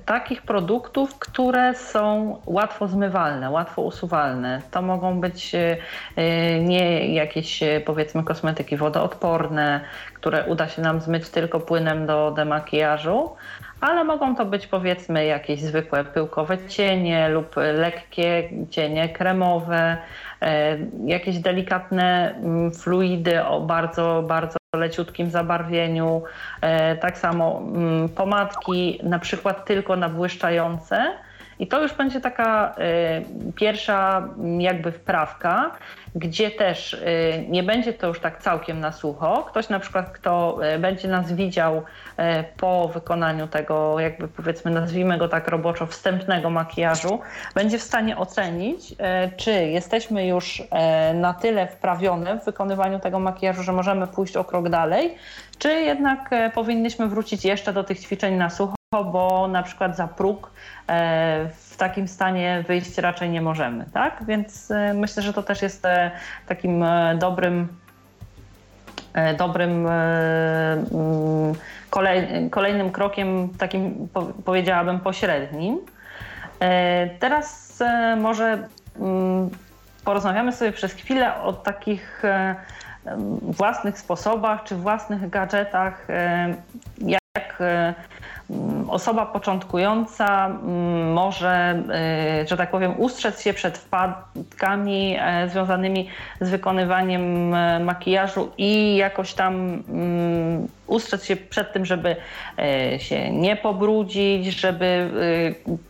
takich produktów, które są łatwo zmywalne, łatwo usuwalne. To mogą być nie jakieś powiedzmy kosmetyki wodoodporne, które uda się nam zmyć tylko płynem do demakijażu, ale mogą to być powiedzmy jakieś zwykłe pyłkowe cienie lub lekkie cienie kremowe, e, jakieś delikatne mm, fluidy o bardzo, bardzo leciutkim zabarwieniu, e, tak samo mm, pomadki na przykład tylko nabłyszczające. I to już będzie taka y, pierwsza mm, jakby wprawka, gdzie też y, nie będzie to już tak całkiem na sucho. Ktoś na przykład, kto y, będzie nas widział po wykonaniu tego, jakby powiedzmy nazwijmy go tak roboczo, wstępnego makijażu, będzie w stanie ocenić, czy jesteśmy już na tyle wprawione w wykonywaniu tego makijażu, że możemy pójść o krok dalej, czy jednak powinniśmy wrócić jeszcze do tych ćwiczeń na sucho, bo na przykład za próg e, w takim stanie wyjść raczej nie możemy, tak? Więc e, myślę, że to też jest e, takim dobrym dobrym mm, kolejnym krokiem, takim powiedziałabym pośrednim. Teraz może mm, porozmawiamy sobie przez chwilę o takich własnych sposobach czy własnych gadżetach, jak osoba początkująca mm, może, y, że tak powiem, ustrzec się przed wpadkami e, związanymi z wykonywaniem e, makijażu i jakoś tam mm, ustrzec się przed tym, żeby e, się nie pobrudzić, żeby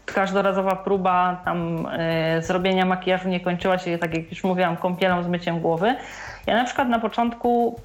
każdorazowa próba tam zrobienia makijażu nie kończyła się, tak jak już mówiłam, kąpielą z myciem głowy. Ja na przykład na początku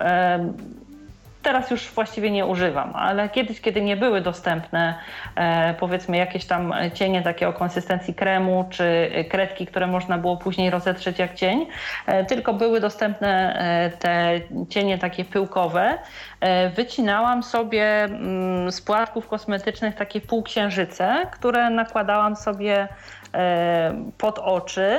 Teraz już właściwie nie używam, ale kiedyś, kiedy nie były dostępne e, powiedzmy jakieś tam cienie takie o konsystencji kremu, czy kredki, które można było później rozetrzeć jak cień, e, tylko były dostępne e, te cienie takie pyłkowe, e, wycinałam sobie mm, z płatków kosmetycznych takie półksiężyce, które nakładałam sobie e, pod oczy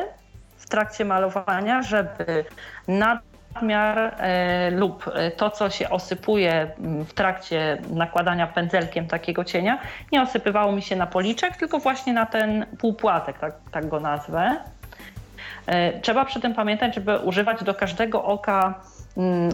w trakcie malowania, żeby nad nadmiar e, lub e, to, co się osypuje w trakcie nakładania pędzelkiem takiego cienia, nie osypywało mi się na policzek, tylko właśnie na ten półpłatek, tak, tak go nazwę. E, trzeba przy tym pamiętać, żeby używać do każdego oka Mm,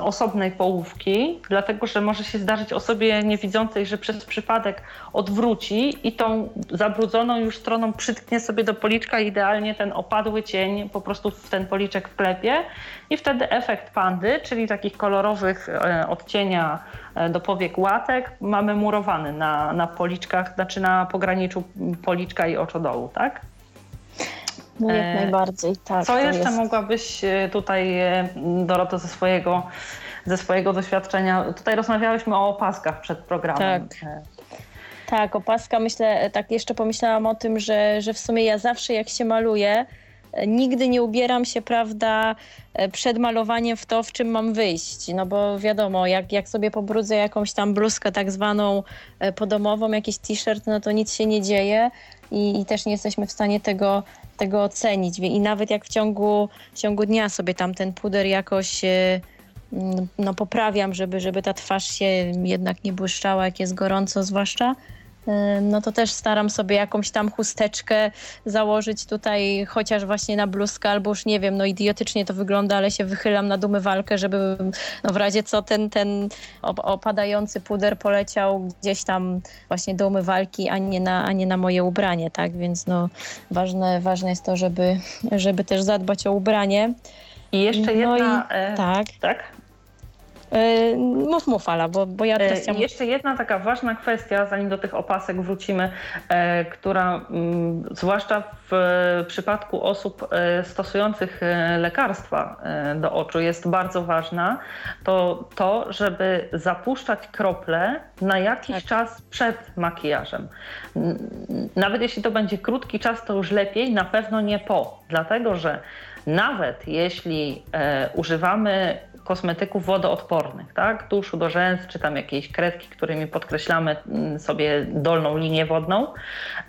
osobnej połówki, dlatego że może się zdarzyć osobie niewidzącej, że przez przypadek odwróci i tą zabrudzoną już stroną przytknie sobie do policzka idealnie ten opadły cień po prostu w ten policzek wklepie i wtedy efekt pandy, czyli takich kolorowych e, odcienia e, do powiek łatek mamy murowany na, na policzkach, znaczy na pograniczu policzka i oczodołu, tak? No jak e, najbardziej, tak. Co jeszcze jest. mogłabyś e, tutaj, e, Doroto, ze swojego, ze swojego doświadczenia, tutaj rozmawiałyśmy o opaskach przed programem. Tak. Tak, opaska, myślę, tak jeszcze pomyślałam o tym, że, że w sumie ja zawsze jak się maluję, nigdy nie ubieram się, prawda, przed malowaniem w to, w czym mam wyjść. No bo wiadomo, jak, jak sobie pobrudzę jakąś tam bluzkę tak zwaną podomową, jakiś t-shirt, no to nic się nie dzieje i, i też nie jesteśmy w stanie tego tego ocenić. I nawet jak w ciągu, w ciągu dnia sobie tam ten puder jakoś e, mm, no, poprawiam, żeby, żeby ta twarz się jednak nie błyszczała, jak jest gorąco zwłaszcza no to też staram sobie jakąś tam chusteczkę założyć tutaj, chociaż właśnie na bluzkę, albo już nie wiem, no idiotycznie to wygląda, ale się wychylam na walkę, żeby no w razie co ten, ten opadający puder poleciał gdzieś tam właśnie do umywalki, a nie na, a nie na moje ubranie, tak? Więc no ważne, ważne jest to, żeby, żeby też zadbać o ubranie. I jeszcze jedna... No i, e, tak. tak? E, mów, mów, Ala, bo, bo ja też e, chciałam... Jeszcze jedna taka ważna kwestia, zanim do tych opasek wrócimy, e, która mm, zwłaszcza w przypadku osób stosujących lekarstwa do oczu jest bardzo ważna, to to, żeby zapuszczać krople na jakiś tak. czas przed makijażem. Nawet jeśli to będzie krótki czas, to już lepiej, na pewno nie po, dlatego że nawet jeśli używamy kosmetyków wodoodpornych, tak? Tuszu do rzęs, czy tam jakieś kredki, którymi podkreślamy mm, sobie dolną linię wodną,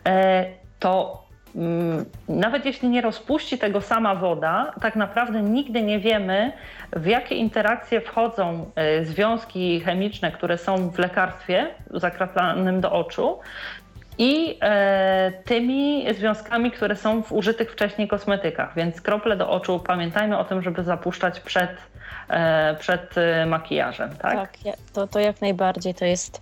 e, to mm, nawet jeśli nie rozpuści tego sama woda, tak naprawdę nigdy nie wiemy, w jakie interakcje wchodzą e, związki chemiczne, które są w lekarstwie zakraplanym do oczu i e, tymi związkami, które są w użytych wcześniej kosmetykach. Więc krople do oczu pamiętajmy o tym, żeby zapuszczać przed przed e, makijażem, tak? Tak, to, to jak najbardziej to jest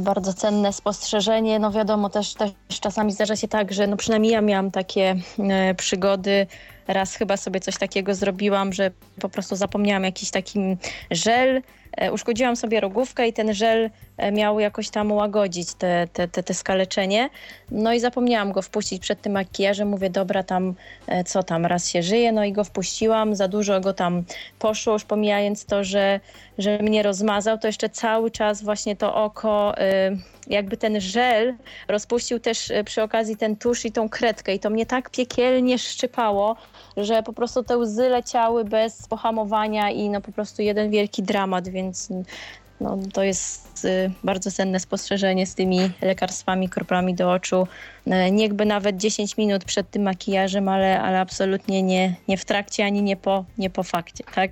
bardzo cenne spostrzeżenie. No wiadomo, też, też czasami zdarza się tak, że no przynajmniej ja miałam takie e, przygody, raz chyba sobie coś takiego zrobiłam, że po prostu zapomniałam jakiś taki żel, E, uszkodziłam sobie rogówkę i ten żel e, miał jakoś tam łagodzić te, te, te, te skaleczenie. No i zapomniałam go wpuścić przed tym makijażem. Mówię, dobra, tam e, co tam, raz się żyje. No i go wpuściłam, za dużo go tam poszło, już pomijając to, że, że mnie rozmazał, to jeszcze cały czas właśnie to oko, jakby ten żel rozpuścił też przy okazji ten tusz i tą kredkę i to mnie tak piekielnie szczypało, że po prostu te łzy leciały bez pohamowania i no po prostu jeden wielki dramat, więc no, to jest y, bardzo cenne spostrzeżenie z tymi lekarstwami, kroplami do oczu. Y, niechby nawet 10 minut przed tym makijażem, ale, ale absolutnie nie, nie w trakcie ani nie po, nie po fakcie, tak?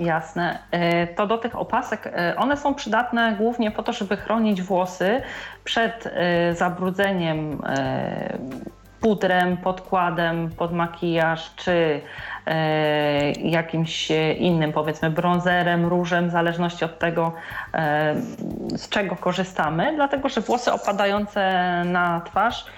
Jasne. Y, to do tych opasek, one są przydatne głównie po to, żeby chronić włosy przed zabrudzeniem pudrem, podkładem pod makijaż, czy e, jakimś innym, powiedzmy bronzerem, różem, w zależności od tego, e, z czego korzystamy, dlatego że włosy opadające na twarz e,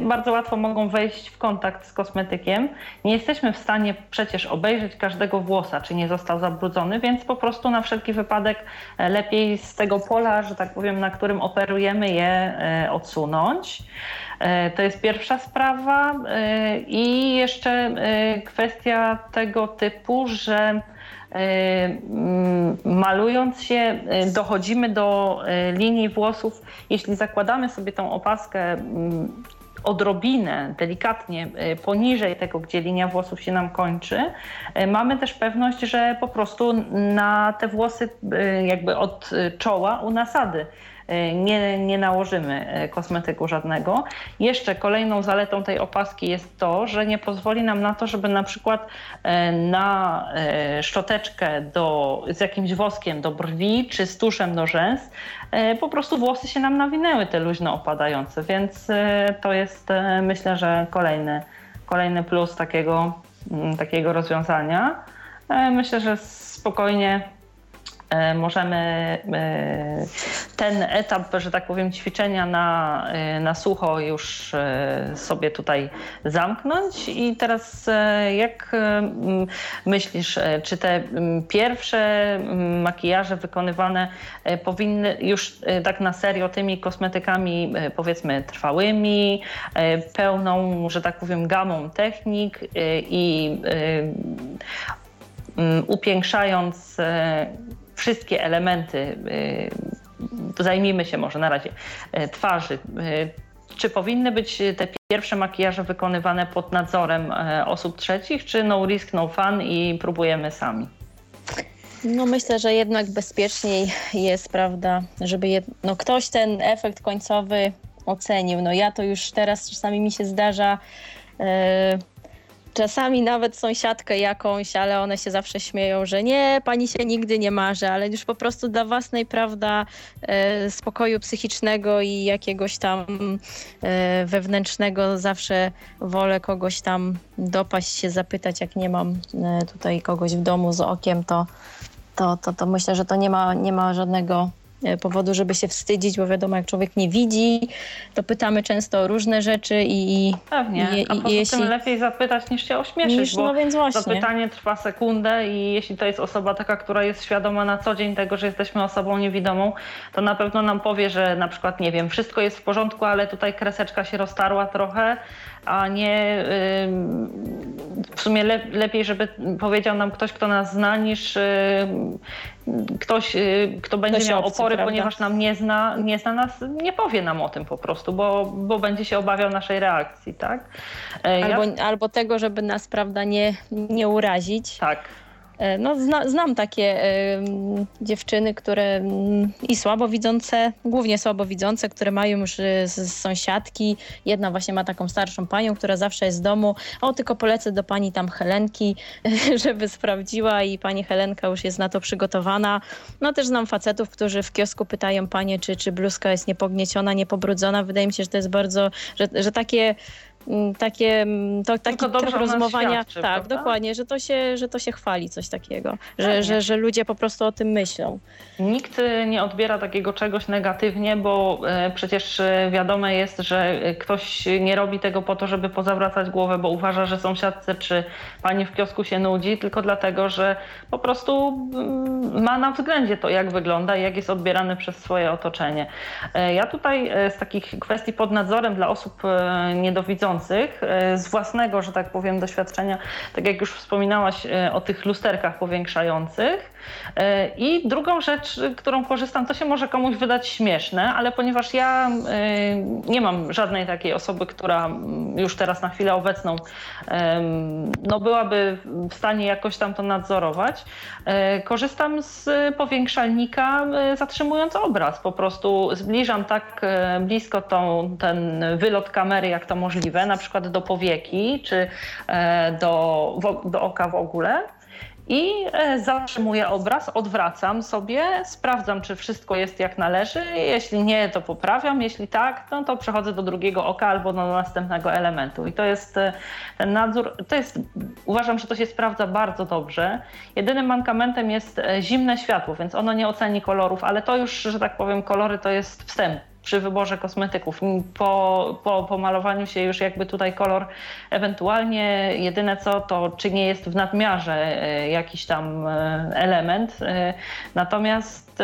bardzo łatwo mogą wejść w kontakt z kosmetykiem. Nie jesteśmy w stanie przecież obejrzeć każdego włosa, czy nie został zabrudzony, więc po prostu na wszelki wypadek e, lepiej z tego pola, że tak powiem, na którym operujemy je e, odsunąć. E, to jest pierwsza sprawa. E, I jeszcze e, kwestia tego typu, że mm, malując się dochodzimy do linii włosów. Jeśli zakładamy sobie tą opaskę mm, odrobinę, delikatnie poniżej tego, gdzie linia włosów się nam kończy, mamy też pewność, że po prostu na te włosy jakby od czoła u nasady. E, nie, nie nałożymy e, kosmetyku żadnego. Jeszcze kolejną zaletą tej opaski jest to, że nie pozwoli nam na to, żeby na przykład e, na szczoteczkę do, z jakimś woskiem do brwi czy z tuszem do rzęs po prostu włosy się nam nawinęły te luźno opadające, więc to jest myślę, że kolejny, kolejny plus takiego, mm, takiego rozwiązania. Myślę, że spokojnie E, możemy e, ten etap, że tak powiem, ćwiczenia na, e, na sucho już sobie tutaj zamknąć. I teraz jak myślisz, czy te pierwsze makijaże wykonywane powinny już tak na serio tymi kosmetykami powiedzmy trwałymi, pełną, że tak powiem, gamą technik i upiększając wszystkie elementy, y, zajmijmy się może na razie y, twarzy. Y, czy powinny być te pierwsze makijaże wykonywane pod nadzorem osób trzecich, czy no risk, no fun i próbujemy sami? No myślę, że jednak bezpieczniej jest, prawda, żeby jed... no ktoś ten efekt końcowy ocenił. No ja to już teraz czasami mi się zdarza czasami nawet sąsiadkę jakąś, ale one się zawsze śmieją, że nie, pani się nigdy nie marzy, ale już po prostu dla własnej, prawda, e, spokoju psychicznego i jakiegoś tam e, wewnętrznego zawsze wolę kogoś tam dopaść się, zapytać, jak nie mam e, tutaj kogoś w domu z okiem, to, to, to, to myślę, że to nie ma, nie ma żadnego powodu, żeby się wstydzić, bo wiadomo, jak człowiek nie widzi, to pytamy często o różne rzeczy i... Pewnie, i, a poza jeśli... tym lepiej zapytać niż się ośmieszyć, niż, bo no więc właśnie. zapytanie trwa sekundę i jeśli to jest osoba taka, która jest świadoma na co dzień tego, że jesteśmy osobą niewidomą, to na pewno nam powie, że na przykład, nie wiem, wszystko jest w porządku, ale tutaj kreseczka się roztarła trochę, a nie w sumie lepiej, żeby powiedział nam ktoś, kto nas zna, niż ktoś, y, kto będzie ktoś miał obcy, opory, prawda? ponieważ nam nie zna, nie zna nas, nie powie nam o tym po prostu, bo, bo będzie się obawiał naszej reakcji, tak? E, albo, ja... albo tego, żeby nas, prawda, nie, nie urazić. Tak. E, no, zna, znam takie y, dziewczyny, które y, i słabowidzące, głównie słabowidzące, które mają już y, sąsiadki. Jedna właśnie ma taką starszą panią, która zawsze jest z domu. O, tylko polecę do pani tam Helenki, żeby sprawdziła i pani Helenka już jest na to przygotowana. No też znam facetów, którzy w kiosku pytają panie, czy, czy bluzka jest niepognieciona, niepobrudzona. Wydaje mi się, że to jest bardzo, że, że takie takie mm, to, taki tryb rozumowania. Świadczy, tak, prawda? dokładnie, że to, się, że to się chwali, coś takiego, że, że, że ludzie po prostu o tym myślą. Nikt y, nie odbiera takiego czegoś negatywnie, bo y, przecież y, wiadome jest, że ktoś nie robi tego po to, żeby pozawracać głowę, bo uważa, że sąsiadce czy pani w kiosku się nudzi, tylko dlatego, że po prostu mm, ma na względzie to, jak wygląda i jak jest odbierany przez swoje otoczenie. Ja tutaj z takich kwestii pod nadzorem dla osób niedowidzących E, z własnego, że tak powiem, doświadczenia, tak jak już wspominałaś e, o tych lusterkach powiększających. E, I drugą rzecz, którą korzystam, to się może komuś wydać śmieszne, ale ponieważ ja nie mam żadnej takiej osoby, która już teraz na chwilę obecną no byłaby w stanie jakoś tam to nadzorować, korzystam z powiększalnika zatrzymując obraz. Po prostu zbliżam tak blisko tą, ten wylot kamery, jak to możliwe na przykład do powieki czy e, do, do oka w ogóle. I e, zatrzymuję obraz, odwracam sobie, sprawdzam, czy wszystko jest jak należy. Jeśli nie, to poprawiam. Jeśli tak, no to przechodzę do drugiego oka albo do następnego elementu. I to jest e, ten nadzór, to jest, uważam, że to się sprawdza bardzo dobrze. Jedynym mankamentem jest zimne światło, więc ono nie oceni kolorów, ale to już, że tak powiem, kolory to jest wstęp przy wyborze kosmetyków. Po, po, po malowaniu się już jakby tutaj kolor ewentualnie jedyne co to czy nie jest w nadmiarze e, jakiś tam e, element. E, natomiast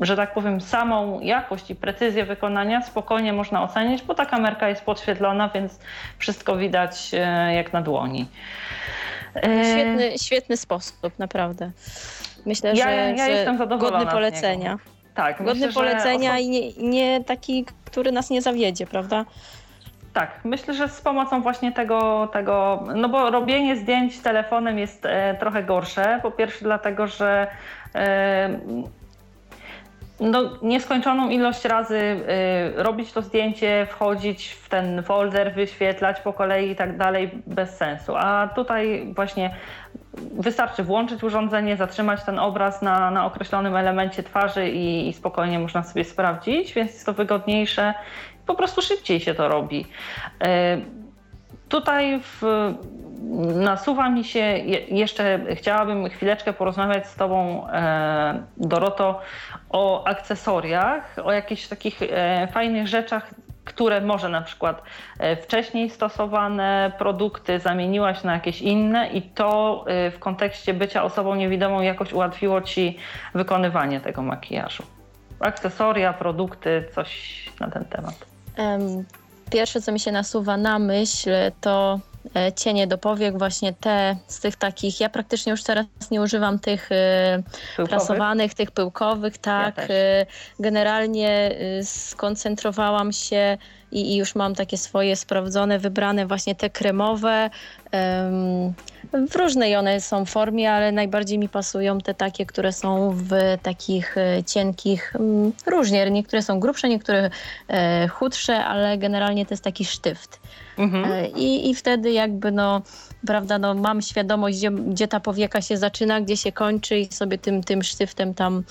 że tak powiem, samą jakość i precyzję wykonania spokojnie można ocenić, bo ta kamerka jest podświetlona, więc wszystko widać jak na dłoni. Świetny, świetny sposób, naprawdę. Myślę, ja, że, ja jestem zadowolona godny polecenia. Tak, godny myślę, polecenia i nie, nie taki, który nas nie zawiedzie, prawda? Tak, myślę, że z pomocą właśnie tego, tego, no bo robienie zdjęć telefonem jest e, trochę gorsze. Po pierwsze dlatego, że e, no, nieskończoną ilość razy y, robić to zdjęcie, wchodzić w ten folder, wyświetlać po kolei i tak dalej bez sensu. A tutaj właśnie wystarczy włączyć urządzenie, zatrzymać ten obraz na, na określonym elemencie twarzy i, i spokojnie można sobie sprawdzić, więc jest to wygodniejsze. Po prostu szybciej się to robi. Y, tutaj w, nasuwa mi się, jeszcze chciałabym chwileczkę porozmawiać z Tobą, e, Doroto, o akcesoriach, o jakichś takich e, fajnych rzeczach, które może na przykład e, wcześniej stosowane produkty zamieniłaś na jakieś inne i to w kontekście bycia osobą niewidomą jakoś ułatwiło Ci wykonywanie tego makijażu. Akcesoria, produkty, coś na ten temat. Pierwsze, co mi się nasuwa na myśl, to E, cienie do powiek, właśnie te z tych takich, ja praktycznie już teraz nie używam tych e, pyłkowych? prasowanych, tych pyłkowych, tak. Ja Generalnie skoncentrowałam się i, i, już mam takie swoje sprawdzone, wybrane właśnie te kremowe. W różnej one są formie, ale najbardziej mi pasują te takie, które są w takich e, cienkich, mm, różnie, niektóre są grubsze, niektóre e, chudsze, ale generalnie to jest taki sztyft. Mhm. E, I, I wtedy jakby no, prawda, no mam świadomość, gdzie, gdzie ta powieka się zaczyna, gdzie się kończy i sobie tym, tym sztyftem tam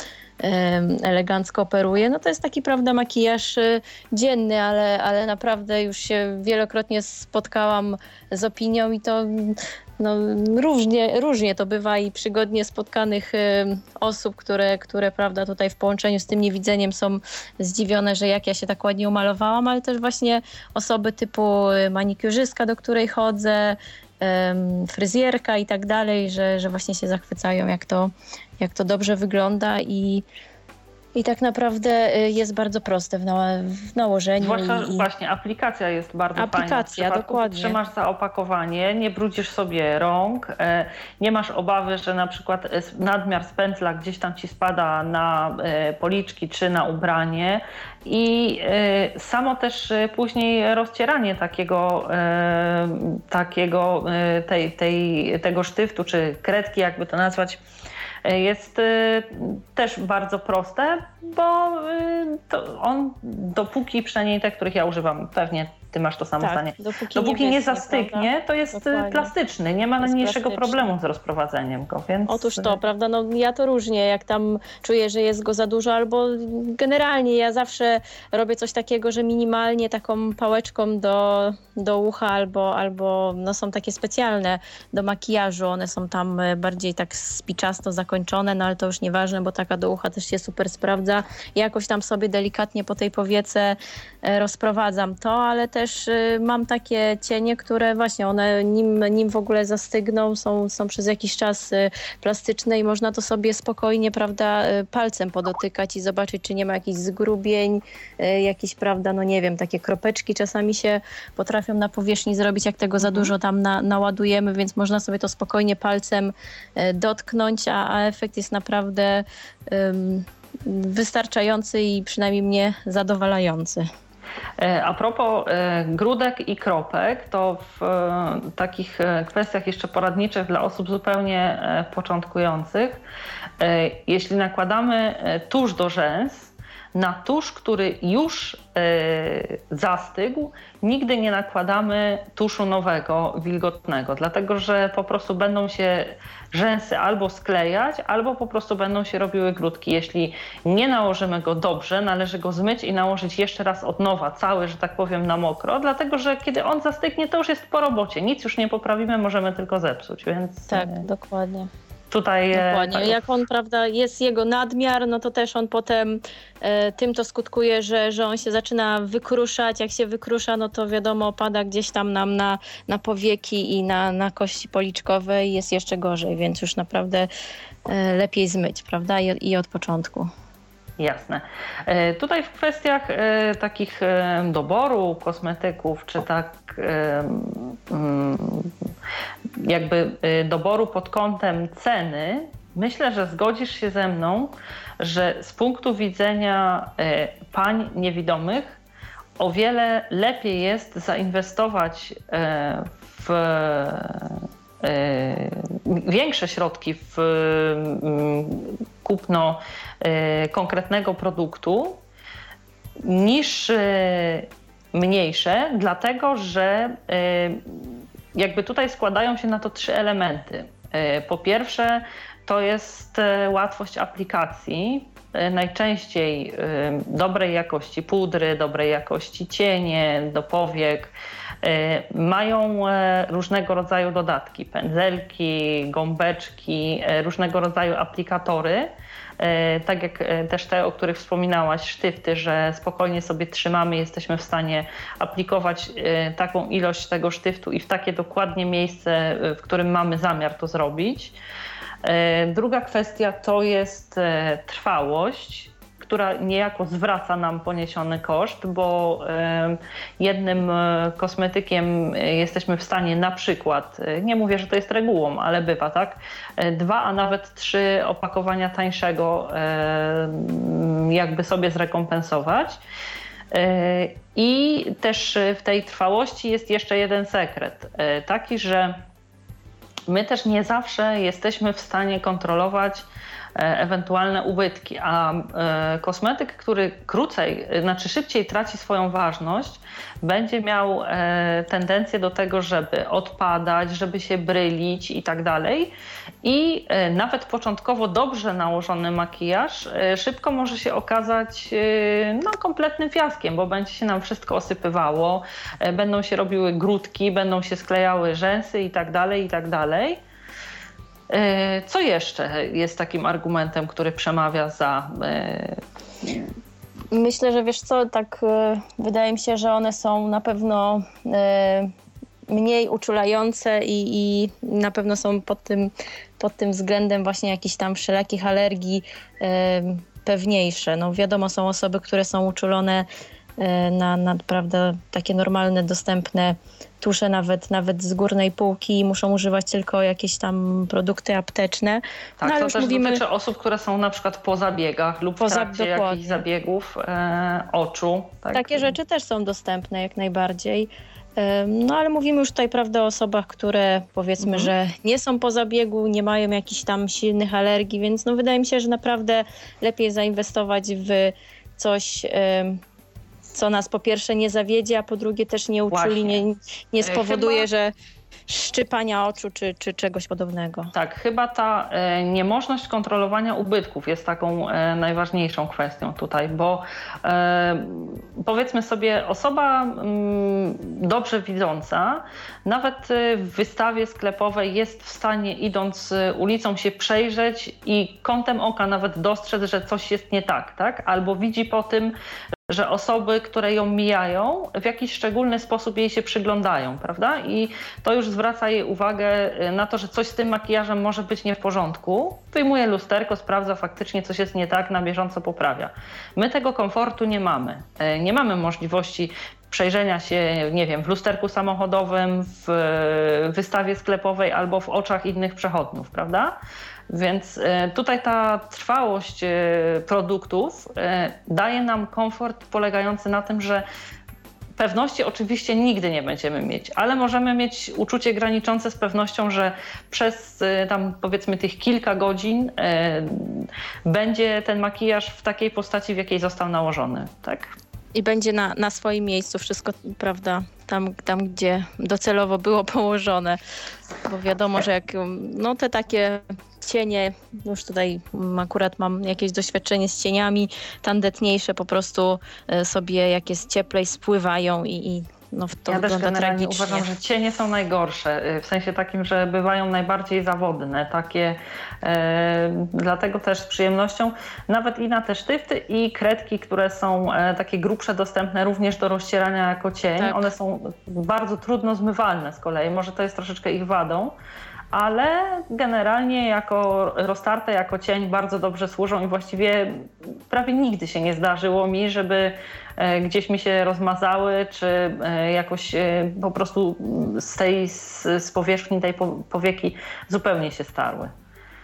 elegancko operuje. No to jest taki, prawda, makijaż y, dzienny, ale, ale naprawdę już się wielokrotnie spotkałam z opinią i to no, różnie, różnie to bywa i przygodnie spotkanych y, osób, które, które prawda, tutaj w połączeniu z tym niewidzeniem są zdziwione, że jak ja się tak ładnie umalowałam, ale też właśnie osoby typu y, manikiurzystka, do której chodzę, fryzjerka i tak dalej, że, że właśnie się zachwycają, jak to, jak to dobrze wygląda i, i tak naprawdę y, jest bardzo proste w, w nałożeniu. Zwłaszcza i, właśnie aplikacja jest bardzo aplikacja, fajna. dokładnie. Trzymasz za opakowanie, nie brudzisz sobie rąk, e, nie masz obawy, że na przykład nadmiar z pędzla gdzieś tam ci spada na e, policzki czy na ubranie i e, samo też później rozcieranie takiego, takiego tej, tej, tego sztyftu czy kredki, jakby to nazwać, jest y, też bardzo proste, bo y, on dopóki przynajmniej te, których ja używam, pewnie ty masz to samo tak, zdanie. Dopóki, dopóki nie, nie zastygnie, to jest y, Dokładnie. plastyczny, nie ma najmniejszego problemu z rozprowadzeniem go. Więc... Otóż to, prawda, no ja to różnie, jak tam czuję, że jest go za dużo, albo generalnie ja zawsze robię coś takiego, że minimalnie taką pałeczką do, do ucha albo, albo no są takie specjalne do makijażu, one są tam bardziej tak spiczasto zakończone, no ale to już nieważne, bo taka do ucha też się super sprawdza. Jakoś tam sobie delikatnie po tej powiece e, rozprowadzam to, ale też też y, mam takie cienie, które właśnie one nim, nim w ogóle zastygną, są, są przez jakiś czas y, plastyczne i można to sobie spokojnie, prawda, y, palcem podotykać i zobaczyć, czy nie ma jakichś zgrubień, jakieś, prawda, no nie wiem, takie kropeczki czasami się potrafią na powierzchni zrobić, jak tego za mhm. dużo tam na, naładujemy, więc można sobie to spokojnie palcem dotknąć, a, a efekt jest naprawdę um, wystarczający i przynajmniej mnie zadowalający. E, a propos e, grudek i kropek, to w e, takich kwestiach jeszcze poradniczych dla osób zupełnie początkujących, jeśli nakładamy tusz do rzęs, na tusz, który już zastygł, nigdy nie nakładamy tuszu nowego, wilgotnego, dlatego że po prostu będą się rzęsy albo sklejać, albo po prostu będą się robiły grudki. Jeśli nie nałożymy go dobrze, należy go zmyć i nałożyć jeszcze raz od nowa, cały, że tak powiem, na mokro, dlatego że kiedy on zastygnie, to już jest po robocie. Nic już nie poprawimy, możemy tylko zepsuć, więc... Tak, e, dokładnie. Tutaj, e, Dokładnie. Tak. Jak on, prawda, jest jego nadmiar, no to też on potem e, tym to skutkuje, że, że on się zaczyna wykruszać. Jak się wykrusza, no to wiadomo, opada gdzieś tam nam na, na powieki i na, na kości policzkowe i jest jeszcze gorzej, więc już naprawdę e, lepiej zmyć, prawda, I, i od początku. Jasne. E, tutaj w kwestiach e, takich e, doboru kosmetyków, czy tak mm, jakby doboru pod kątem ceny, myślę, że zgodzisz się ze mną, że z punktu widzenia pań niewidomych o wiele lepiej jest zainwestować w większe środki w mm, kupno e, konkretnego produktu niż mniejsze, dlatego że jakby tutaj składają się na to trzy elementy. Po pierwsze, to jest łatwość aplikacji. Najczęściej dobrej jakości pudry, dobrej jakości cienie do powiek mają e, różnego rodzaju dodatki, pędzelki, gąbeczki, e, różnego rodzaju aplikatory. Tak jak też te, o których wspominałaś, sztywty, że spokojnie sobie trzymamy, jesteśmy w stanie aplikować taką ilość tego sztyftu i w takie dokładnie miejsce, w którym mamy zamiar to zrobić. Druga kwestia to jest trwałość która niejako zwraca nam poniesiony koszt, bo jednym e, kosmetykiem jesteśmy w stanie na przykład, e, nie mówię, że to jest regułą, ale bywa, tak, e, dwa, a nawet trzy opakowania tańszego jakby sobie zrekompensować. I też w tej trwałości jest jeszcze jeden sekret, taki, że my też nie zawsze jesteśmy w stanie kontrolować E, ewentualne ubytki. A e, kosmetyk, który krócej, znaczy szybciej traci swoją ważność, będzie miał e, tendencję do tego, żeby odpadać, żeby się brylić i tak dalej. I nawet początkowo dobrze nałożony makijaż szybko może się okazać no, kompletnym fiaskiem, bo będzie się nam wszystko osypywało, będą się robiły grudki, będą się sklejały rzęsy i tak dalej, i tak dalej. E, co jeszcze jest takim argumentem, który przemawia za. E, Myślę, że wiesz co, tak e, wydaje mi się, że one są na pewno mniej uczulające i, i na pewno są pod tym, pod tym względem właśnie jakichś tam wszelakich alergii pewniejsze. No wiadomo, są osoby, które są uczulone na, na prawda, takie normalne, dostępne tusze nawet, nawet z górnej półki muszą używać tylko jakieś tam produkty apteczne. Tak, no, to też mówimy... dotyczy osób, które są na przykład po zabiegach lub po w trakcie jakichś zabiegów e, oczu. Tak? Takie rzeczy też są dostępne jak najbardziej. No ale mówimy już tutaj, prawda, o osobach, które powiedzmy, mhm. że nie są po zabiegu, nie mają jakichś tam silnych alergii, więc no wydaje mi się, że naprawdę lepiej zainwestować w coś co nas po pierwsze nie zawiedzie, a po drugie też nie uczuli, nie, nie spowoduje, chyba... że szczypania oczu czy, czy czegoś podobnego. Tak, chyba ta e, niemożność kontrolowania ubytków jest taką e, najważniejszą kwestią tutaj, bo e, powiedzmy sobie, osoba mm, dobrze widząca, nawet w wystawie sklepowej jest w stanie idąc ulicą się przejrzeć i kątem oka nawet dostrzec, że coś jest nie tak, tak? Albo widzi po tym, że osoby, które ją mijają, w jakiś szczególny sposób jej się przyglądają, prawda? I to już zwraca jej uwagę y, na to, że coś z tym makijażem może być nie w porządku. Wyjmuje lusterko, sprawdza faktycznie, coś jest nie tak, na bieżąco poprawia. My tego komfortu nie mamy. Y, nie mamy możliwości przejrzenia się, nie wiem, w lusterku samochodowym, w wystawie sklepowej albo w oczach innych przechodniów, prawda? Więc e, tutaj ta trwałość e, produktów e, daje nam komfort polegający na tym, że pewności oczywiście nigdy nie będziemy mieć, ale możemy mieć uczucie graniczące z pewnością, że przez tam powiedzmy tych kilka godzin będzie ten makijaż w takiej postaci, w jakiej został nałożony. Tak? I będzie na, na swoim miejscu wszystko, prawda, tam, tam gdzie docelowo było położone. Bo wiadomo, że jak no te takie cienie, już tutaj akurat mam jakieś doświadczenie z cieniami, tandetniejsze po prostu e, sobie jak jest cieplej spływają i, i no, to ja też generalnie tragicznie. uważam, że cienie są najgorsze, y, w sensie takim, że bywają najbardziej zawodne, takie, e, dlatego też z przyjemnością nawet i na te sztyfty i kredki, które są e, takie grubsze, dostępne również do rozcierania jako cień, tak. one są bardzo trudno zmywalne z kolei, może to jest troszeczkę ich wadą, ale generalnie jako roztarte, jako cień bardzo dobrze służą i właściwie prawie nigdy się nie zdarzyło mi, żeby e, gdzieś mi się rozmazały, czy e, jakoś e, po prostu z tej z powierzchni tej powieki zupełnie się starły.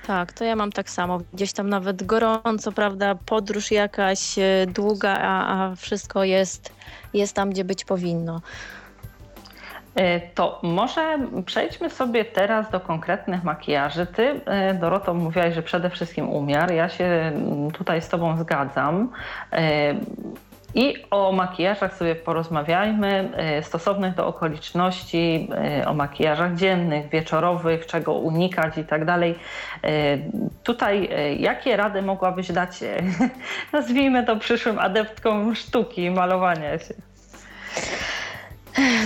Tak, to ja mam tak samo. Gdzieś tam nawet gorąco, prawda, podróż jakaś długa, a, a wszystko jest, jest tam, gdzie być powinno. E, to może przejdźmy sobie teraz do konkretnych makijaży. Ty, e, Doroto, mówiłaś, że przede wszystkim umiar. Ja się mm, tutaj z Tobą zgadzam. E, I o makijażach sobie porozmawiajmy, stosownych do okoliczności, o makijażach dziennych, wieczorowych, czego unikać i tak dalej. Tutaj jakie rady mogłabyś dać, nazwijmy to przyszłym adeptkom sztuki, malowania się?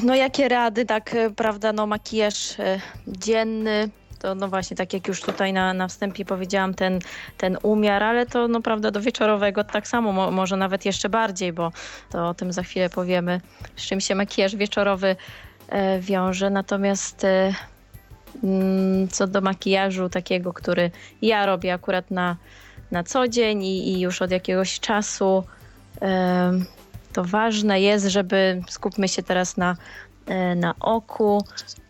No jakie rady, tak, e, prawda, no makijaż e, dzienny, to no właśnie, tak jak już tutaj na, na wstępie powiedziałam, ten, ten umiar, ale to no prawda do wieczorowego tak samo, mo, może nawet jeszcze bardziej, bo to o tym za chwilę powiemy, z czym się makijaż wieczorowy e, wiąże. Natomiast e, mm, co do makijażu takiego, który ja robię akurat na, na co dzień i, i już od jakiegoś czasu, e, to ważne jest, żeby skupmy się teraz na, e, na oku.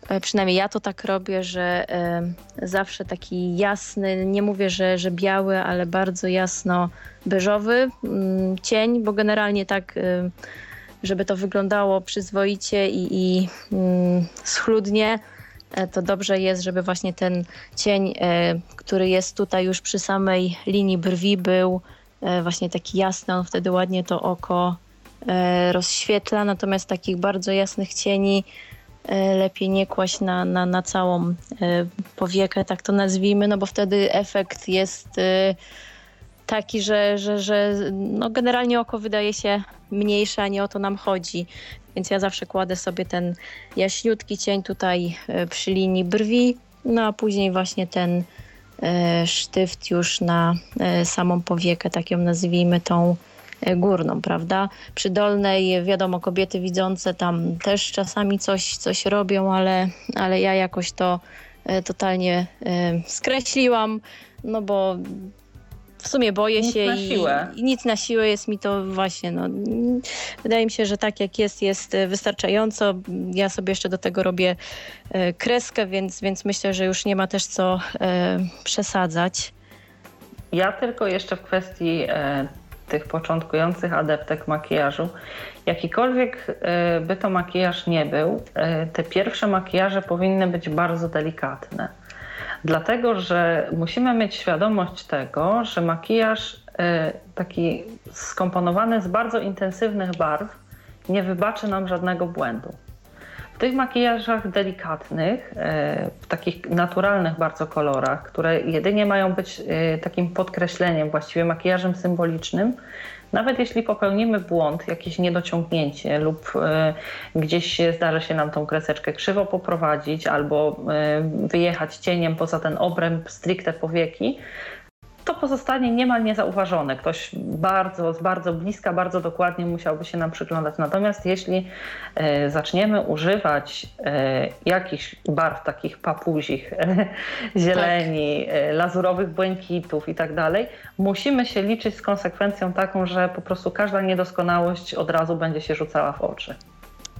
E, przynajmniej ja to tak robię, że e, zawsze taki jasny, nie mówię, że, że biały, ale bardzo jasno beżowy mm, cień, bo generalnie tak, żeby to wyglądało przyzwoicie i, i mm, schludnie, to dobrze jest, żeby właśnie ten cień, który jest tutaj już przy samej linii brwi był właśnie taki jasny, on wtedy ładnie to oko rozświetla, natomiast takich bardzo jasnych cieni lepiej nie kłaść na, na, na całą powiekę, tak to nazwijmy, no bo wtedy efekt jest taki, że, że, że no generalnie oko wydaje się mniejsze, a nie o to nam chodzi. Więc ja zawsze kładę sobie ten jaśniutki cień tutaj e, przy linii brwi, no a później właśnie ten e, sztyft już na e, samą powiekę, tak ją nazwijmy tą górną, prawda? Przy dolnej, wiadomo, kobiety widzące tam też czasami coś, coś robią, ale, ale ja jakoś to totalnie skreśliłam, no bo w sumie boję nic się i, i nic na siłę jest mi to właśnie, no, wydaje mi się, że tak jak jest, jest wystarczająco. Ja sobie jeszcze do tego robię e, kreskę, więc, więc myślę, że już nie ma też co e, przesadzać. Ja tylko jeszcze w kwestii e, tych początkujących adeptek makijażu, jakikolwiek e, by to makijaż nie był, e, te pierwsze makijaże powinny być bardzo delikatne Dlatego, że musimy mieć świadomość tego, że makijaż e, taki skomponowany z bardzo intensywnych barw nie wybaczy nam żadnego błędu. W tych makijażach delikatnych, e, w takich naturalnych bardzo kolorach, które jedynie mają być e, takim podkreśleniem, właściwie makijażem symbolicznym, nawet jeśli popełnimy błąd, jakieś niedociągnięcie lub e, gdzieś zdarzy się nam tą kreseczkę krzywo poprowadzić albo wyjechać cieniem poza ten obręb stricte powieki, to pozostanie niemal niezauważone. Ktoś bardzo, z bardzo bliska, bardzo dokładnie musiałby się nam przyglądać. Natomiast jeśli e, zaczniemy używać e, jakichś barw takich papuzich, e, zieleni, tak. lazurowych błękitów i tak dalej, musimy się liczyć z konsekwencją taką, że po prostu każda niedoskonałość od razu będzie się rzucała w oczy.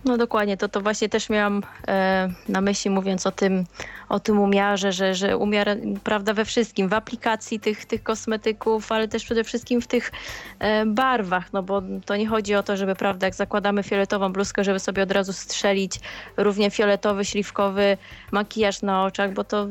No dokładnie, to, to właśnie też miałam e, na myśli mówiąc o tym, o tym umiarze, że, że umiar prawda we wszystkim, w aplikacji tych, tych kosmetyków, ale też przede wszystkim w tych e, barwach, no bo to nie chodzi o to, żeby prawda, jak zakładamy fioletową bluzkę, żeby sobie od razu strzelić równie fioletowy, śliwkowy makijaż na oczach, bo to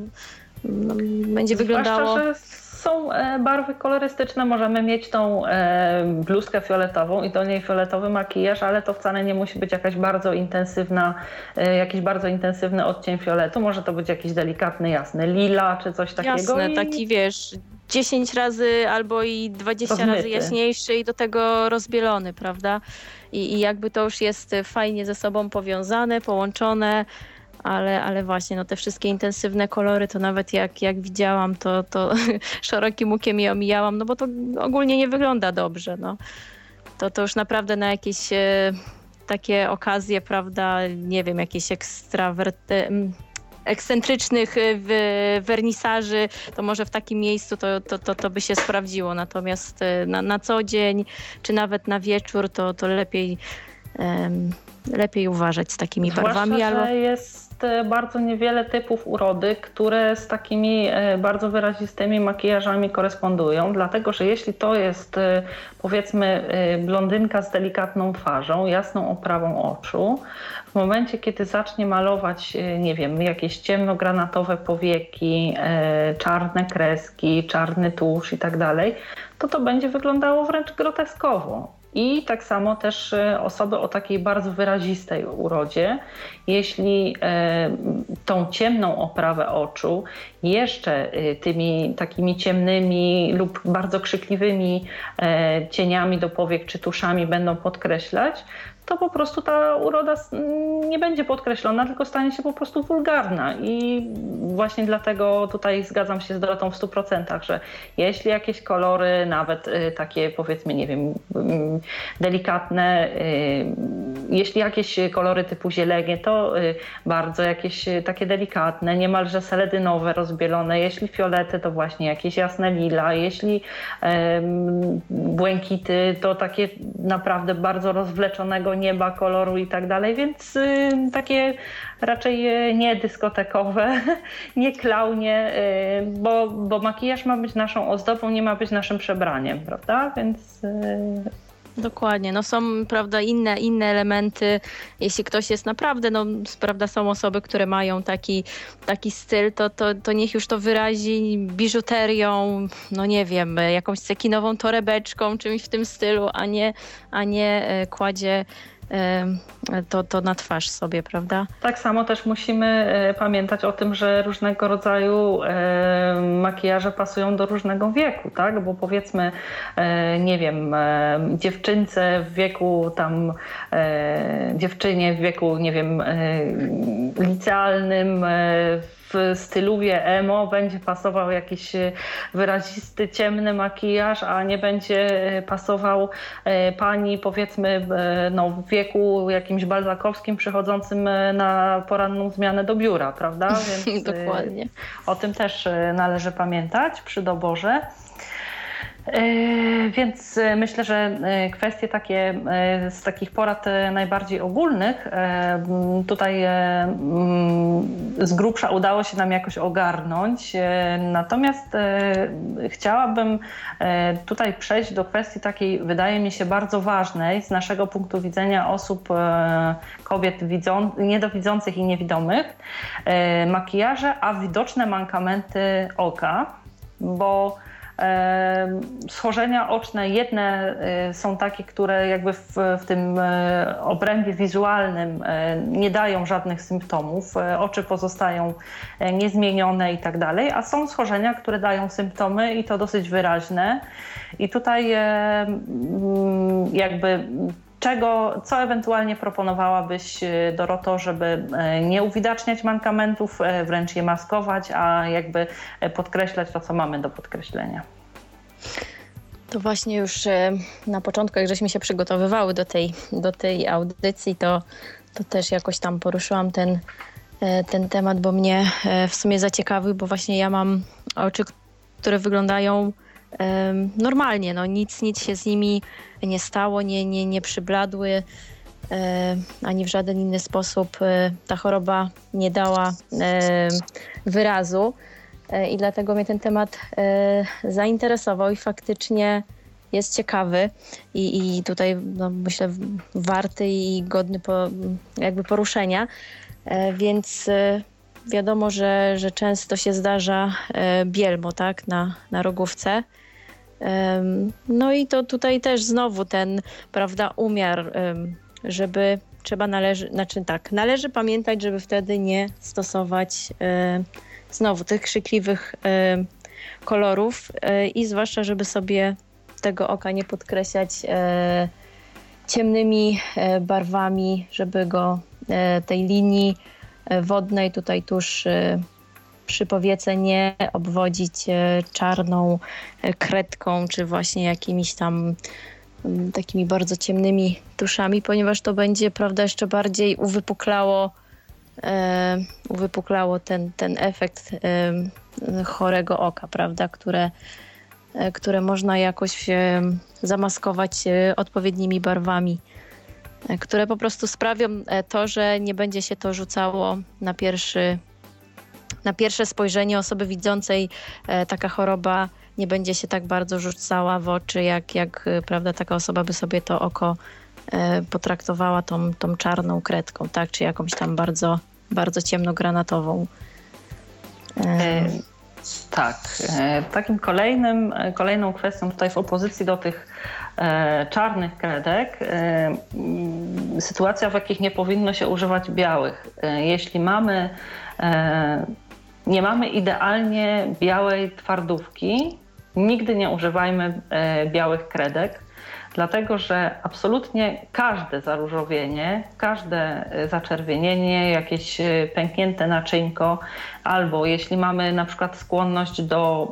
no, będzie wyglądało... Zwłaszcza, że są e, barwy kolorystyczne, możemy mieć tą e, bluzkę fioletową i do niej fioletowy makijaż, ale to wcale nie musi być jakaś bardzo intensywna, e, jakiś bardzo intensywny odcień fioletu. Może to być jakiś delikatny, jasny lila czy coś takiego. Jasne, i... taki wiesz, 10 razy albo i 20 Rozmyty. razy jaśniejszy i do tego rozbielony, prawda? I, I jakby to już jest fajnie ze sobą powiązane, połączone ale, ale właśnie no te wszystkie intensywne kolory, to nawet jak, jak widziałam, to, to szerokim łukiem je omijałam, no bo to ogólnie nie wygląda dobrze. No. To, to już naprawdę na jakieś e, takie okazje, prawda, nie wiem, jakieś ekstrawerty ekscentrycznych e, wernisaży, to może w takim miejscu to, to, to, to by się sprawdziło. Natomiast e, na, na co dzień, czy nawet na wieczór, to, to lepiej, um, lepiej uważać z takimi Zwłaszcza, barwami. Albo... jest E, bardzo niewiele typów urody, które z takimi e, bardzo wyrazistymi makijażami korespondują, dlatego że jeśli to jest e, powiedzmy blondynka z delikatną twarzą, jasną oprawą oczu, w momencie kiedy zacznie malować, nie wiem, jakieś ciemnogranatowe powieki, czarne kreski, czarny tusz i tak dalej, to to będzie wyglądało wręcz groteskowo. I tak samo też e, osoby o takiej bardzo wyrazistej urodzie, jeśli e, tą ciemną oprawę oczu jeszcze e, tymi takimi ciemnymi lub bardzo krzykliwymi cieniami do powiek czy tuszami będą podkreślać, to po prostu ta uroda nie będzie podkreślona, tylko stanie się po prostu wulgarna. I właśnie dlatego tutaj zgadzam się z Dorotą w 100%, że jeśli jakieś kolory, nawet y, takie powiedzmy, nie wiem, mm, delikatne, y, jeśli jakieś kolory typu zielenie, to y, bardzo jakieś takie delikatne, niemalże seledynowe, rozbielone. Jeśli fiolety, to właśnie jakieś jasne lila. Jeśli błękity, to takie naprawdę bardzo rozwleczonego nieba, koloru i tak dalej, więc y, takie raczej y, nie dyskotekowe, nie klaunie, y, bo, bo makijaż ma być naszą ozdobą, nie ma być naszym przebraniem, prawda? Więc Dokładnie, no są prawda inne, inne elementy. Jeśli ktoś jest naprawdę, no prawda są osoby, które mają taki, taki styl, to, to, to niech już to wyrazi biżuterią, no nie wiem, jakąś cekinową torebeczką, czymś w tym stylu, a nie, a nie e, kładzie to, to na twarz sobie, prawda? Tak samo też musimy e, pamiętać o tym, że różnego rodzaju makijaże pasują do różnego wieku, tak? Bo powiedzmy, e, nie wiem, dziewczynce w wieku tam, e, dziewczynie w wieku, nie wiem, licealnym, w styluwie emo będzie pasował jakiś e, wyrazisty, ciemny makijaż, a nie będzie e, pasował e, pani powiedzmy no, w wieku jakimś balzakowskim przychodzącym na poranną zmianę do biura, prawda? Więc Dokładnie. O tym też należy pamiętać przy doborze. E, więc e, myślę, że e, kwestie takie z takich porad najbardziej ogólnych tutaj z grubsza udało się nam jakoś ogarnąć. Natomiast chciałabym tutaj przejść do kwestii takiej, wydaje mi się, bardzo ważnej z naszego punktu widzenia osób, kobiet widzą, niedowidzących i niewidomych, makijaże, a widoczne mankamenty oka, bo Schorzenia oczne jedne e, są takie, które jakby w, w, tym e, obrębie wizualnym e, nie dają żadnych symptomów, oczy pozostają niezmienione i tak dalej, a są schorzenia, które dają symptomy i to dosyć wyraźne. I tutaj jakby czego, co ewentualnie proponowałabyś e, Doroto, żeby e, nie uwidaczniać mankamentów, e, wręcz je maskować, a jakby podkreślać to, co mamy do podkreślenia? To właśnie już na początku, jak żeśmy się przygotowywały do tej, do tej audycji, to, to też jakoś tam poruszyłam ten, ten temat, bo mnie w sumie zaciekawił, bo właśnie ja mam oczy, które wyglądają normalnie, no nic, nic się z nimi nie stało, nie, nie, nie przybladły, ani w żaden inny sposób e, ta choroba nie dała wyrazu. E, I dlatego mnie ten temat e, zainteresował i faktycznie jest ciekawy i, i tutaj no, myślę warty i godny po, jakby poruszenia. Więc wiadomo, że, że często się zdarza bielmo tak, na, na rogówce. No i to tutaj też znowu ten, prawda, umiar, żeby trzeba należy, znaczy tak, należy pamiętać, żeby wtedy nie stosować znowu tych krzykliwych kolorów e, i zwłaszcza, żeby sobie tego oka nie podkreślać e, ciemnymi e, barwami, żeby go tej linii wodnej tutaj tuż przy powiece nie obwodzić e, czarną e, kredką, czy właśnie jakimiś tam mm, takimi bardzo ciemnymi tuszami, ponieważ to będzie, prawda, jeszcze bardziej uwypuklało, e, uwypuklało ten, ten efekt e, chorego oka, prawda, które, e, które można jakoś e, zamaskować odpowiednimi barwami, które po prostu sprawią to, że nie będzie się to rzucało na pierwszy na pierwsze spojrzenie osoby widzącej e, taka choroba nie będzie się tak bardzo rzucała w oczy, jak, jak e, prawda, taka osoba by sobie to oko e, potraktowała tą, tą czarną kredką, tak, czy jakąś tam bardzo, bardzo ciemnogranatową. E, tak. Takim kolejnym, kolejną kwestią tutaj w opozycji do tych e, czarnych kredek e, sytuacja, w jakich nie powinno się używać białych. Jeśli mamy nie mamy idealnie białej twardówki. Nigdy nie używajmy e, białych kredek, dlatego że absolutnie każde zaróżowienie, każde e, zaczerwienienie, jakieś e, pęknięte naczynko, albo jeśli mamy na przykład skłonność do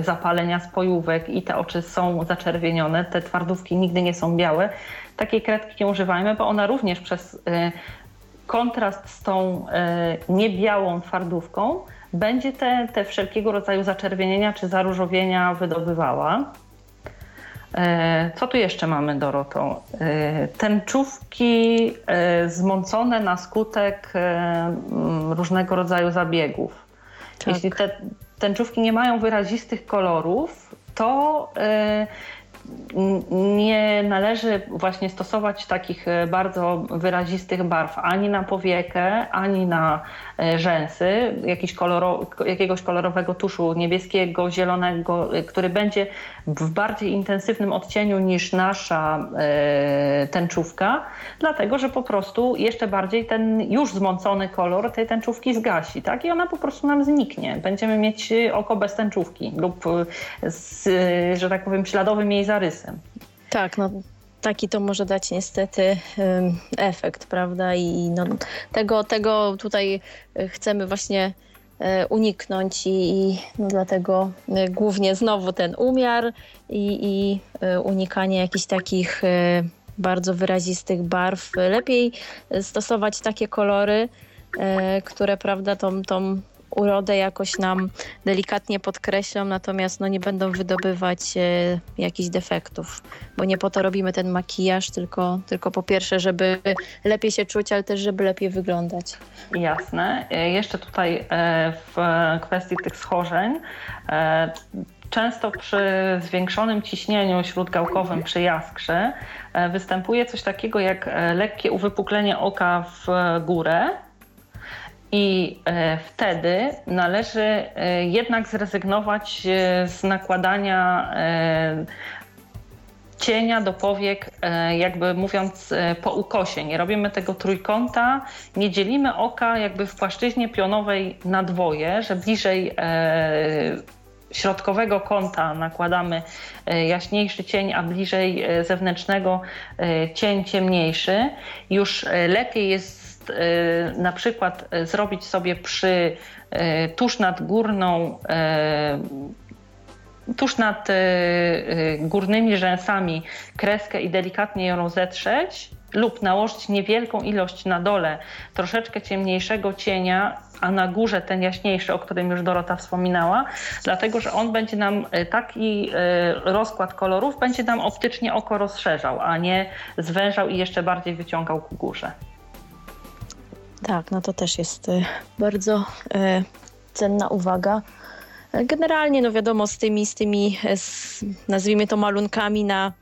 zapalenia spojówek i te oczy są zaczerwienione, te twardówki nigdy nie są białe, takiej kredki nie używajmy, bo ona również przez kontrast z tą niebiałą twardówką będzie te, te wszelkiego rodzaju zaczerwienienia czy zaróżowienia wydobywała. E, co tu jeszcze mamy, Doroto? E, tęczówki e, zmącone na skutek różnego rodzaju zabiegów. Tak. Jeśli te tęczówki nie mają wyrazistych kolorów, to nie należy właśnie stosować takich e, bardzo wyrazistych barw ani na powiekę, ani na e, rzęsy, koloro, jakiegoś kolorowego tuszu niebieskiego, zielonego, e, który będzie w bardziej intensywnym odcieniu niż nasza tęczówka, dlatego że po prostu jeszcze bardziej ten już zmącony kolor tej tęczówki zgasi, tak? I ona po prostu nam zniknie. Będziemy mieć oko bez tęczówki lub z, że tak powiem, śladowym jej Tak, no taki to może dać niestety efekt, prawda? I no, tego, tego tutaj e, chcemy właśnie e, uniknąć i, i no dlatego e, głównie znowu ten umiar i, i unikanie jakichś takich bardzo wyrazistych barw. Lepiej stosować takie kolory, które prawda tą, tą urodę jakoś nam delikatnie podkreślą, natomiast no, nie będą wydobywać e, jakichś defektów, bo nie po to robimy ten makijaż, tylko, tylko po pierwsze, żeby lepiej się czuć, ale też, żeby lepiej wyglądać. Jasne. E, jeszcze tutaj e, w kwestii tych schorzeń e, Często przy zwiększonym ciśnieniu śródgałkowym przy jaskrze występuje coś takiego jak lekkie uwypuklenie oka w górę, i e, wtedy należy e, jednak zrezygnować e, z nakładania cienia do powiek, jakby mówiąc po ukosie. Nie robimy tego trójkąta, nie dzielimy oka jakby w płaszczyźnie pionowej na dwoje, że bliżej środkowego kąta nakładamy jaśniejszy cień, a bliżej zewnętrznego cień ciemniejszy. Już lepiej jest Y, na przykład y, zrobić sobie przy y, tuż nad górną tuż nad górnymi rzęsami kreskę i delikatnie ją rozetrzeć lub nałożyć niewielką ilość na dole troszeczkę ciemniejszego cienia, a na górze ten jaśniejszy, o którym już Dorota wspominała, dlatego że on będzie nam taki rozkład kolorów będzie nam optycznie oko rozszerzał, a nie zwężał i jeszcze bardziej wyciągał ku górze. Tak, no to też jest y, bardzo e, cenna uwaga. Generalnie, no wiadomo, z tymi, z tymi e, z, nazwijmy to malunkami na,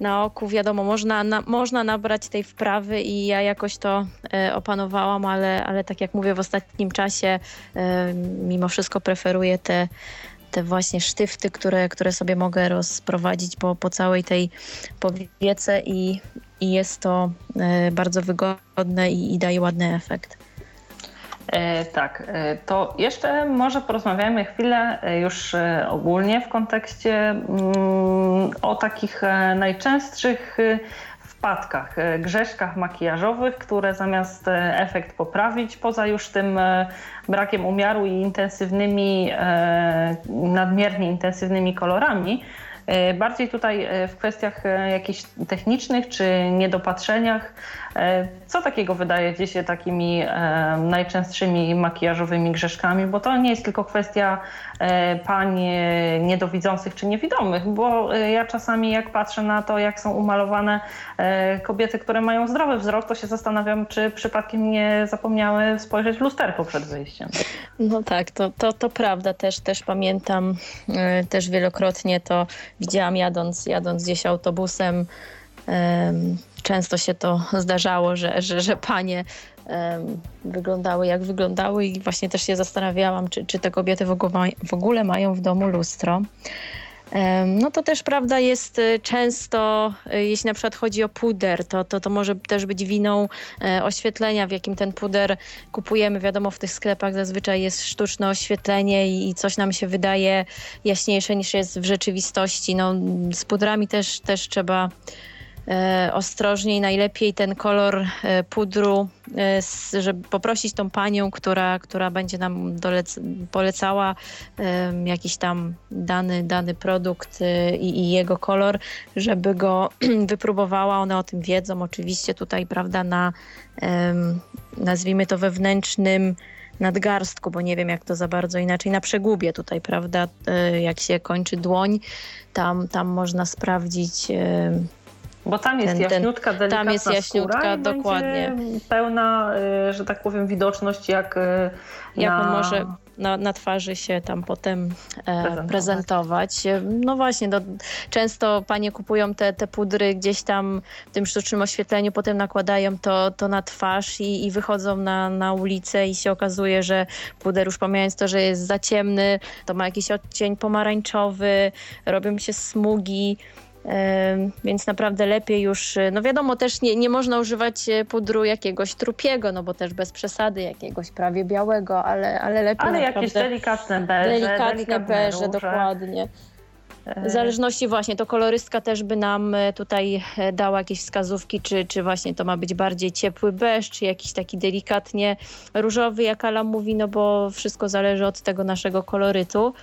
na oku, wiadomo, można, na, można nabrać tej wprawy i ja jakoś to e, opanowałam, ale, ale tak jak mówię, w ostatnim czasie e, mimo wszystko preferuję te te właśnie sztyfty, które, które sobie mogę rozprowadzić po, po całej tej powiece i, i jest to e, bardzo wygodne i, i daje ładny efekt. E, tak, e, to jeszcze może porozmawiamy chwilę e, już ogólnie w kontekście mm, o takich najczęstszych wpadkach, grzeszkach makijażowych, które zamiast efekt poprawić, poza już tym brakiem umiaru i intensywnymi, nadmiernie intensywnymi kolorami, Bardziej tutaj w kwestiach jakichś technicznych czy niedopatrzeniach E, co takiego wydaje się takimi e, najczęstszymi makijażowymi grzeszkami? Bo to nie jest tylko kwestia e, pań niedowidzących czy niewidomych, bo ja czasami jak patrzę na to, jak są umalowane kobiety, które mają zdrowy wzrok, to się zastanawiam, czy przypadkiem nie zapomniały spojrzeć w lusterko przed wyjściem. No tak, to, to, to prawda, też, też pamiętam, też wielokrotnie to widziałam jadąc, jadąc gdzieś autobusem, często się to zdarzało, że, że, że panie wyglądały jak wyglądały i właśnie też się zastanawiałam, czy, czy te kobiety w ogóle, w ogóle mają w domu lustro. No to też prawda jest y, często, y, jeśli na przykład chodzi o puder, to, to, to może też być winą e, oświetlenia, w jakim ten puder kupujemy. Wiadomo, w tych sklepach zazwyczaj jest sztuczne oświetlenie i coś nam się wydaje jaśniejsze niż jest w rzeczywistości. No, z pudrami też, też trzeba ostrożniej, najlepiej ten kolor e, pudru, e, żeby poprosić tą panią, która, która będzie nam dolec, polecała jakiś tam dany, dany produkt i, i jego kolor, żeby go wypróbowała. One o tym wiedzą oczywiście tutaj, prawda, na nazwijmy to wewnętrznym nadgarstku, bo nie wiem jak to za bardzo inaczej, na przegubie tutaj, prawda, jak się kończy dłoń, tam, tam można sprawdzić bo tam jest ten, jaśniutka, ten, delikatna Tam jest jaśniutka, dokładnie. Pełna, y, że tak powiem, widoczność jak y, jak on może na, na twarzy się tam potem e, prezentować. No właśnie, no, często panie kupują te, te pudry gdzieś tam w tym sztucznym oświetleniu, potem nakładają to, to na twarz i, i wychodzą na, na ulicę i się okazuje, że puder już pomijając to, że jest za ciemny, to ma jakiś odcień pomarańczowy, robią się smugi. Więc naprawdę lepiej już, no wiadomo, też nie, nie można używać e, pudru jakiegoś trupiego, no bo też bez przesady jakiegoś prawie białego, ale, ale lepiej Ale jakieś delikatne beże. Delikatne, delikatne beże, dokładnie. W zależności właśnie, to kolorystka też by nam e, tutaj e, dała jakieś wskazówki, czy, czy właśnie to ma być bardziej ciepły beż, czy jakiś taki delikatnie różowy, jak Ala mówi, no bo wszystko zależy od tego naszego kolorytu.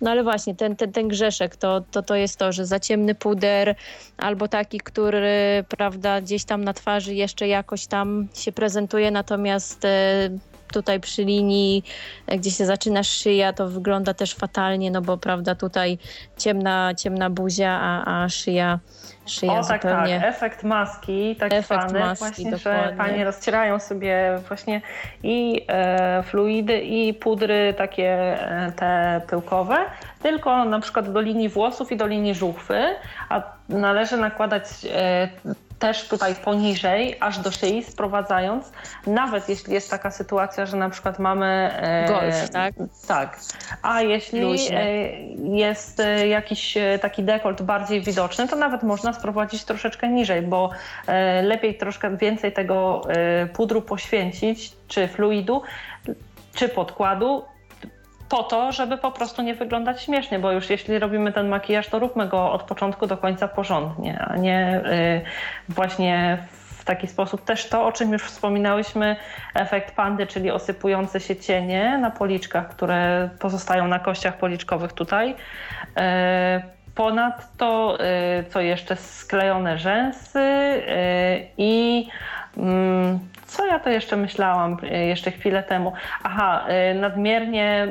No ale właśnie, ten, ten, ten grzeszek to, to, to jest to, że za ciemny puder albo taki, który prawda, gdzieś tam na twarzy jeszcze jakoś tam się prezentuje, natomiast e, tutaj przy linii, gdzie się zaczyna szyja, to wygląda też fatalnie, no bo prawda, tutaj ciemna, ciemna buzia, a, a szyja szyja o, tak, zupełnie... tak, efekt maski, tak efekt zwany, maski, właśnie, dokładnie. że panie rozcierają sobie właśnie i e, fluidy, i pudry takie e, te pyłkowe, tylko na przykład do linii włosów i do linii żuchwy, a należy nakładać e, też tutaj poniżej, aż do szyi, sprowadzając, nawet jeśli jest taka sytuacja, że na przykład mamy... E, Golf, tak? Tak. A jeśli e, jest e, jakiś e, taki dekolt bardziej widoczny, to nawet można sprowadzić troszeczkę niżej, bo e, lepiej troszkę więcej tego e, pudru poświęcić, czy fluidu, czy podkładu, po to, żeby po prostu nie wyglądać śmiesznie, bo już jeśli robimy ten makijaż, to róbmy go od początku do końca porządnie, a nie y, właśnie w taki sposób. Też to, o czym już wspominałyśmy, efekt pandy, czyli osypujące się cienie na policzkach, które pozostają na kościach policzkowych tutaj. Y, ponadto, y, co jeszcze, sklejone rzęsy i mm, co ja to jeszcze myślałam e, jeszcze chwilę temu? Aha, nadmiernie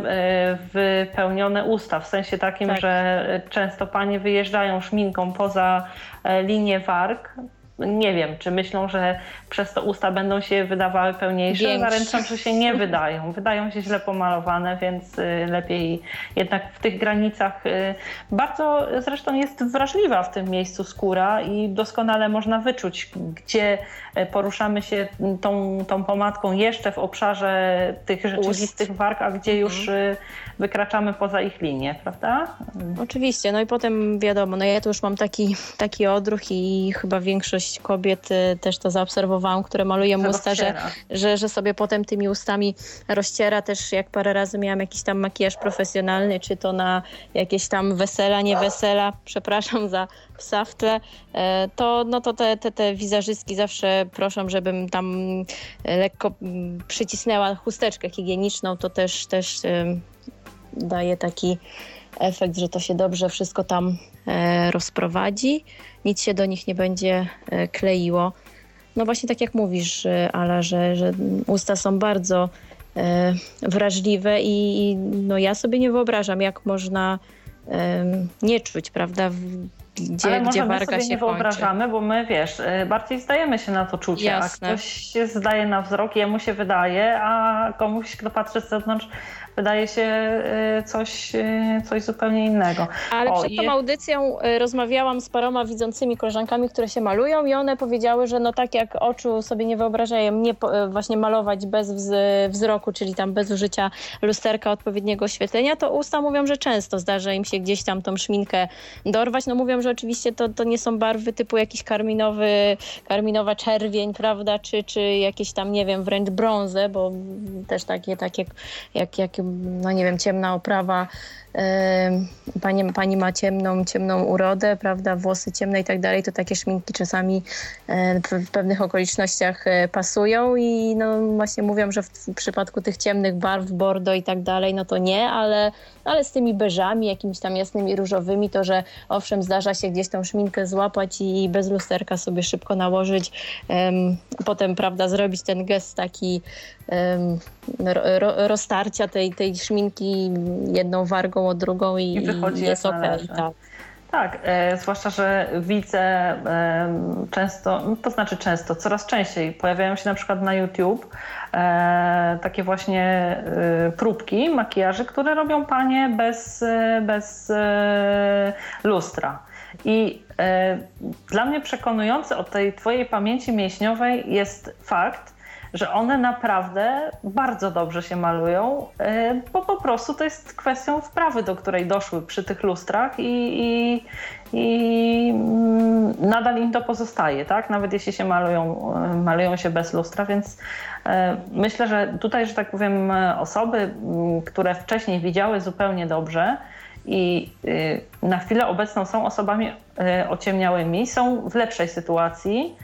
wypełnione usta, w sensie takim, tak. że często panie wyjeżdżają szminką poza linię warg, nie wiem, czy myślą, że przez to usta będą się wydawały pełniejsze. Większe. Zaręczam, że się nie wydają. Wydają się źle pomalowane, więc y, lepiej jednak w tych granicach. Y, bardzo zresztą jest wrażliwa w tym miejscu skóra i doskonale można wyczuć, gdzie poruszamy się tą, tą pomadką jeszcze w obszarze tych rzeczywistych Ust. warg, a gdzie już mhm. wykraczamy poza ich linię, prawda? Oczywiście, no i potem wiadomo, no ja tu już mam taki, taki odruch i chyba większość kobiet y, też to zaobserwowałam, które malują usta, że, że, że sobie potem tymi ustami rozciera. Też jak parę razy miałam jakiś tam makijaż profesjonalny, czy to na jakieś tam wesela, nie wesela, przepraszam za w tle, e, to, no to te, te, te wizerzystki zawsze proszą, żebym tam e, lekko przycisnęła chusteczkę higieniczną, to też, też daje taki efekt, że to się dobrze wszystko tam e, rozprowadzi, nic się do nich nie będzie e, kleiło. No właśnie tak jak mówisz, Ala, że, że usta są bardzo e, wrażliwe i no ja sobie nie wyobrażam, jak można nie czuć, prawda, gdzie, Ale gdzie warga sobie się nie wyobrażamy, bo my, wiesz, bardziej zdajemy się na to czucie, Jasne. a ktoś się zdaje na wzrok, jemu się wydaje, a komuś, kto patrzy z zewnątrz, wydaje się y, coś, y, coś zupełnie innego. Ale o, przed tą audycją y, rozmawiałam z paroma widzącymi koleżankami, które się malują i one powiedziały, że no tak jak oczu sobie nie wyobrażają nie właśnie malować bez wzroku, czyli tam bez użycia lusterka odpowiedniego oświetlenia, to usta mówią, że często zdarza im się gdzieś tam tą szminkę dorwać. No mówią, że oczywiście to, to nie są barwy typu jakiś karminowy, karminowa czerwień, prawda, czy, czy jakieś tam, nie wiem, wręcz brązę, bo też takie, takie jak, jak no nie wiem, ciemna oprawa pani, pani ma ciemną, ciemną urodę, prawda, włosy ciemne i tak dalej, to takie szminki czasami w pewnych okolicznościach e, pasują i no właśnie mówią, że w przypadku tych ciemnych barw, bordo i tak dalej, no to nie, ale, ale z tymi beżami, jakimiś tam jasnymi różowymi, to że owszem zdarza się gdzieś tą szminkę złapać i bez lusterka sobie szybko nałożyć, potem, prawda, zrobić ten gest taki ro, roztarcia tej, tej szminki jedną wargą o drugą i, I wychodzi jest okej. Okay, tak. Tak, e, zwłaszcza, że widzę e, często, no to znaczy często, coraz częściej pojawiają się na przykład na YouTube e, takie właśnie e, próbki makijaży, które robią panie bez, e, bez e, lustra. I dla mnie przekonujący od tej twojej pamięci mięśniowej jest fakt, że one naprawdę bardzo dobrze się malują, e, bo po prostu to jest kwestią wprawy, do której doszły przy tych lustrach i, i, i mm, nadal im to pozostaje, tak? Nawet jeśli się malują, e, malują się bez lustra, więc e, myślę, że tutaj, że tak powiem, osoby, które wcześniej widziały zupełnie dobrze, i na chwilę obecną są osobami ociemniałymi, są w lepszej sytuacji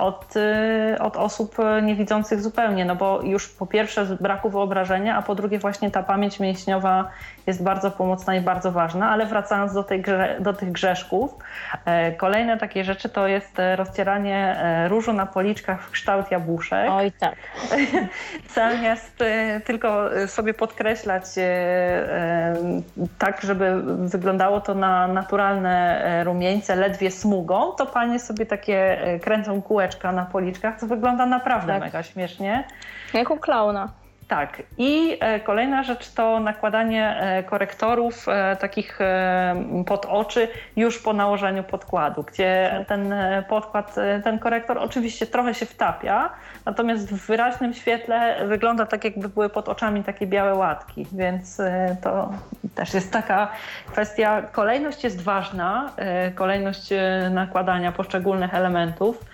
od, y, od osób niewidzących zupełnie, no bo już po pierwsze z braku wyobrażenia, a po drugie właśnie ta pamięć mięśniowa jest bardzo pomocna i bardzo ważna, ale wracając do, tej grze, do tych grzeszków, e, kolejne takie rzeczy to jest e, rozcieranie e, różu na policzkach w kształt jabłuszek. Oj tak. Zamiast tylko sobie podkreślać tak, żeby wyglądało to na naturalne rumieńce, ledwie smugą, to panie sobie takie kręcą kółeczka na policzkach, co wygląda naprawdę tak. mega śmiesznie. Jak u klauna. Tak. I e, kolejna rzecz to nakładanie e, korektorów e, takich pod oczy już po nałożeniu podkładu, gdzie ten podkład, ten korektor oczywiście trochę się wtapia, natomiast w wyraźnym świetle wygląda tak, jakby były pod oczami takie białe łatki, więc to też jest taka kwestia. Kolejność jest ważna, kolejność nakładania poszczególnych elementów,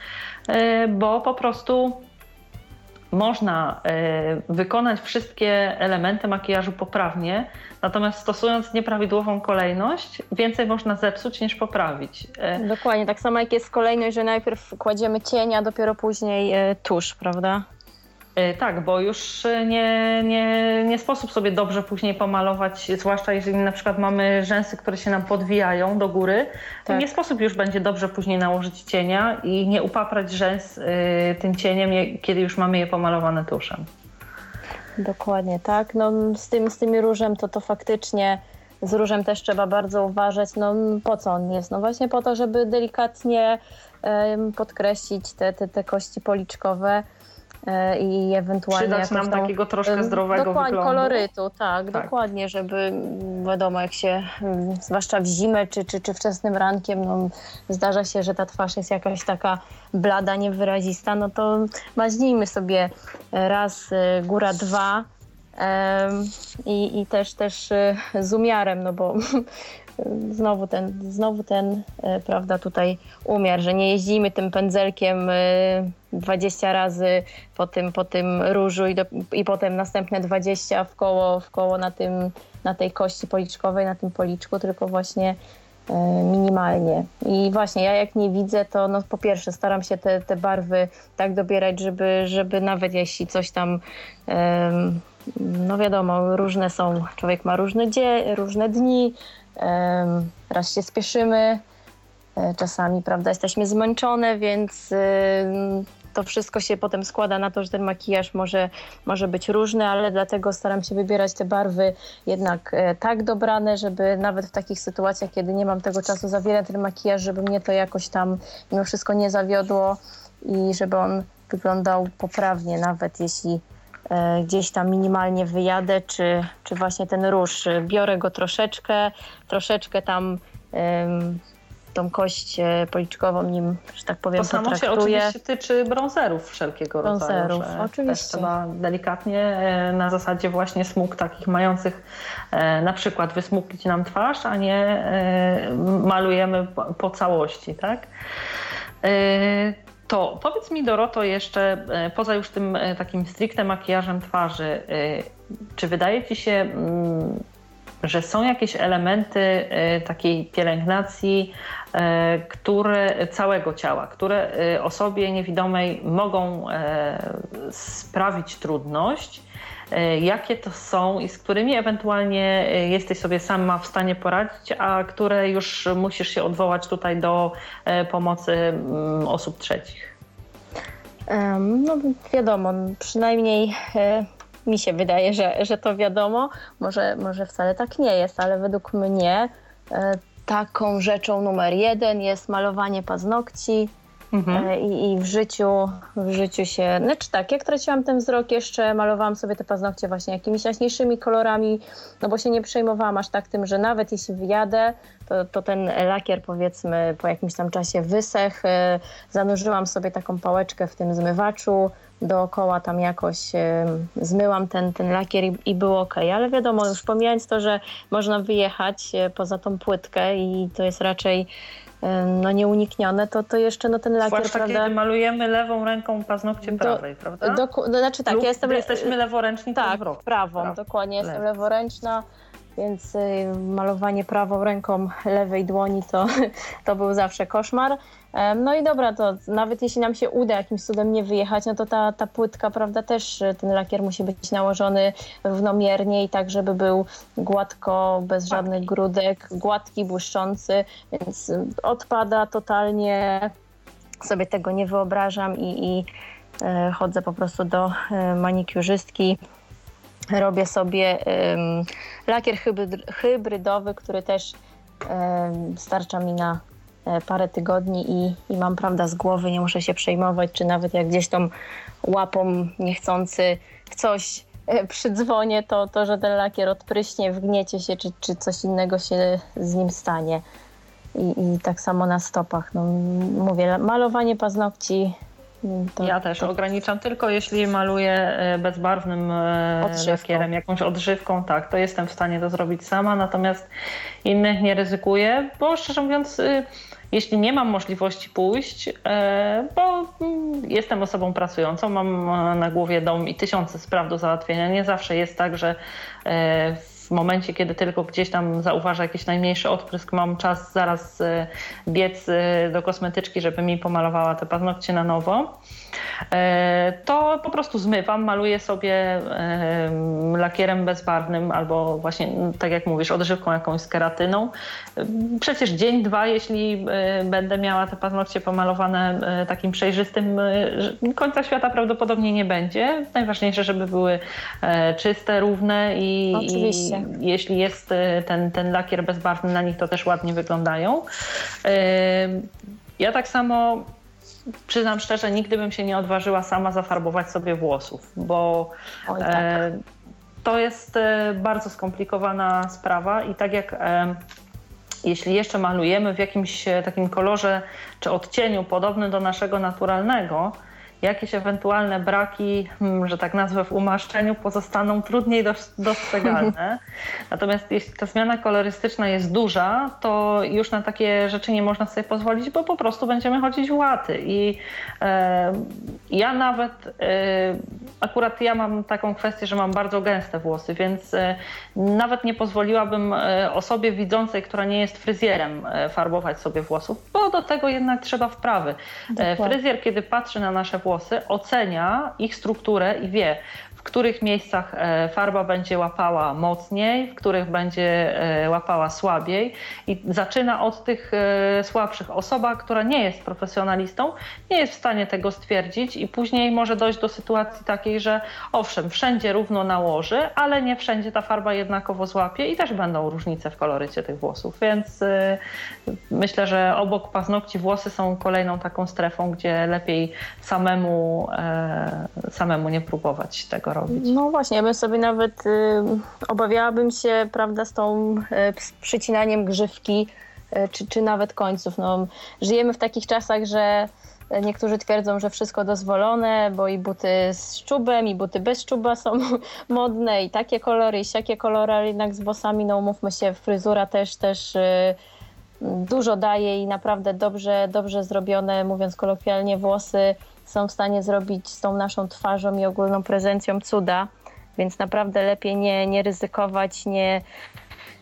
bo po prostu można e, wykonać wszystkie elementy makijażu poprawnie, natomiast stosując nieprawidłową kolejność, więcej można zepsuć niż poprawić. E, Dokładnie, tak samo jak jest kolejność, że najpierw kładziemy cień, a dopiero później e, tusz, prawda? E, tak, bo już nie, nie, nie sposób sobie dobrze później pomalować, zwłaszcza jeżeli na przykład mamy rzęsy, które się nam podwijają do góry, to tak. nie sposób już będzie dobrze później nałożyć cienia i nie upaprać rzęs y, tym cieniem, kiedy już mamy je pomalowane tuszem. Dokładnie, tak. No, z, tym, z tymi różem to to faktycznie z różem też trzeba bardzo uważać. No po co on jest? No właśnie po to, żeby delikatnie podkreślić te, te, te kości policzkowe E, i ewentualnie Przydać nam tą, takiego troszkę zdrowego dokładnie, wyglądu. kolorytu, tak, tak, dokładnie, żeby wiadomo, jak się, zwłaszcza w zimę czy, czy, czy wczesnym rankiem, no, zdarza się, że ta twarz jest jakaś taka blada, niewyrazista, no to maźnijmy sobie raz, e, góra dwa, i, i też, też e, z umiarem, no bo znowu ten, znowu ten prawda, tutaj umiar, że nie jeździmy tym pędzelkiem 20 razy po tym, po tym różu i, do, i potem następne 20 w koło, w koło na, tym, na tej kości policzkowej, na tym policzku, tylko właśnie e, minimalnie. I właśnie ja jak nie widzę, to no po pierwsze staram się te, te barwy tak dobierać, żeby, żeby nawet jeśli coś tam no wiadomo, różne są, człowiek ma różne, dzie, różne dni, raz się spieszymy, e, czasami, prawda, jesteśmy zmęczone, więc to wszystko się potem składa na to, że ten makijaż może, może być różny, ale dlatego staram się wybierać te barwy jednak e, tak dobrane, żeby nawet w takich sytuacjach, kiedy nie mam tego czasu za wiele ten makijaż, żeby mnie to jakoś tam mimo wszystko nie zawiodło i żeby on wyglądał poprawnie, nawet jeśli gdzieś tam minimalnie wyjadę, czy, czy właśnie ten róż. Biorę go troszeczkę, troszeczkę tam tą kość e, policzkową nim, że tak powiem, To samo się oczywiście tyczy brązerów wszelkiego brązerów, rodzaju. oczywiście. Też trzeba delikatnie e, na zasadzie właśnie smug takich mających e, na przykład wysmuglić nam twarz, a nie malujemy po całości, tak? To powiedz mi Doroto jeszcze, poza już tym takim stricte makijażem twarzy, czy wydaje Ci się mm, że są jakieś elementy e, takiej pielęgnacji, e, które całego ciała, które e, osobie niewidomej mogą sprawić trudność. Jakie to są i z którymi ewentualnie jesteś sobie sama w stanie poradzić, a które już musisz się odwołać tutaj do pomocy mm, osób trzecich? No wiadomo, przynajmniej mi się wydaje, że, że to wiadomo. Może, może wcale tak nie jest, ale według mnie e, taką rzeczą numer jeden jest malowanie paznokci. Mhm. E, I, I, w życiu, w życiu się, znaczy tak, jak traciłam ten wzrok jeszcze, malowałam sobie te paznokcie właśnie jakimiś jaśniejszymi kolorami, no bo się nie przejmowałam aż tak tym, że nawet jeśli wyjadę, to, to ten lakier powiedzmy po jakimś tam czasie wysech, e, zanurzyłam sobie taką pałeczkę w tym zmywaczu, dookoła tam jakoś e, zmyłam ten, ten lakier i, i było ok. Ale wiadomo, już pomijając to, że można wyjechać poza tą płytkę i to jest raczej no, nieuniknione, to, to jeszcze no, ten lakier, Zwłaszcza prawda? kiedy malujemy lewą ręką paznokcie do, prawej, prawda? Do, do, znaczy tak, Lub ja jestem... Jesteśmy leworęczni, tak, prawą, prawą, dokładnie, jestem leworęczna więc y, malowanie prawą ręką lewej dłoni to, to był zawsze koszmar. No i dobra, to nawet jeśli nam się uda jakimś cudem nie wyjechać, no to ta, ta płytka, prawda, też y, ten lakier musi być nałożony równomiernie i tak, żeby był gładko, bez tak. żadnych grudek, gładki, błyszczący, więc odpada totalnie, sobie tego nie wyobrażam i, i chodzę po prostu do manikiurzystki robię sobie um, lakier hybrydowy, który też um, starcza mi na e, parę tygodni i, i mam prawda z głowy, nie muszę się przejmować, czy nawet jak gdzieś tą łapą niechcący w coś e, przydzwonię, to, to że ten lakier odpryśnie, wgniecie się, czy, czy coś innego się z nim stanie. I, I tak samo na stopach. No, mówię, malowanie paznokci to, ja też to... ograniczam tylko jeśli maluję e, bezbarwnym e, odżywką. lakierem, jakąś odżywką, tak, to jestem w stanie to zrobić sama, natomiast innych nie ryzykuję, bo szczerze mówiąc, y, jeśli nie mam możliwości pójść, e, bo mm, jestem osobą pracującą, mam na głowie dom i tysiące spraw do załatwienia, nie zawsze jest tak, że w w momencie, kiedy tylko gdzieś tam zauważę jakiś najmniejszy odprysk, mam czas zaraz e, biec e, do kosmetyczki, żeby mi pomalowała te paznokcie na nowo. E, to po prostu zmywam, maluję sobie lakierem bezbarwnym albo właśnie, tak jak mówisz, odżywką jakąś z keratyną. Przecież dzień, dwa, jeśli będę miała te paznokcie pomalowane takim przejrzystym, końca świata prawdopodobnie nie będzie. Najważniejsze, żeby były czyste, równe i, i jeśli jest ten, ten lakier bezbarwny na nich, to też ładnie wyglądają. Ja tak samo przyznam szczerze, nigdy bym się nie odważyła sama zafarbować sobie włosów, bo Oj, tak. e, to jest e, bardzo skomplikowana sprawa i tak jak e, jeśli jeszcze malujemy w jakimś e, takim kolorze czy odcieniu podobnym do naszego naturalnego, jakieś ewentualne braki, hmm, że tak nazwę, w umaszczeniu pozostaną trudniej dostrzegalne. Natomiast jeśli ta zmiana kolorystyczna jest duża, to już na takie rzeczy nie można sobie pozwolić, bo po prostu będziemy chodzić w łaty. I e, ja nawet, e, akurat ja mam taką kwestię, że mam bardzo gęste włosy, więc e, nawet nie pozwoliłabym e, osobie widzącej, która nie jest fryzjerem, e, farbować sobie włosów, bo do tego jednak trzeba wprawy. E, fryzjer, kiedy patrzy na nasze włosy, ocenia ich strukturę i wie, których miejscach e, farba będzie łapała mocniej, w których będzie e, łapała słabiej i zaczyna od tych e, słabszych. Osoba, która nie jest profesjonalistą, nie jest w stanie tego stwierdzić i później może dojść do sytuacji takiej, że owszem, wszędzie równo nałoży, ale nie wszędzie ta farba jednakowo złapie i też będą różnice w kolorycie tych włosów, więc myślę, że obok paznokci włosy są kolejną taką strefą, gdzie lepiej samemu, samemu nie próbować tego robić. No właśnie, ja bym sobie nawet y, obawiałabym się, prawda, z tą y, przycinaniem grzywki y, czy, czy nawet końców. No, żyjemy w takich czasach, że Niektórzy twierdzą, że wszystko dozwolone, bo i buty z czubem, i buty bez czuba są modne, i takie kolory, i siakie kolory, ale jednak z włosami, no umówmy się, fryzura też, też y, dużo daje i naprawdę dobrze, dobrze zrobione, mówiąc kolokwialnie, włosy są w stanie zrobić z tą naszą twarzą i ogólną prezencją cuda, więc naprawdę lepiej nie, nie ryzykować, nie,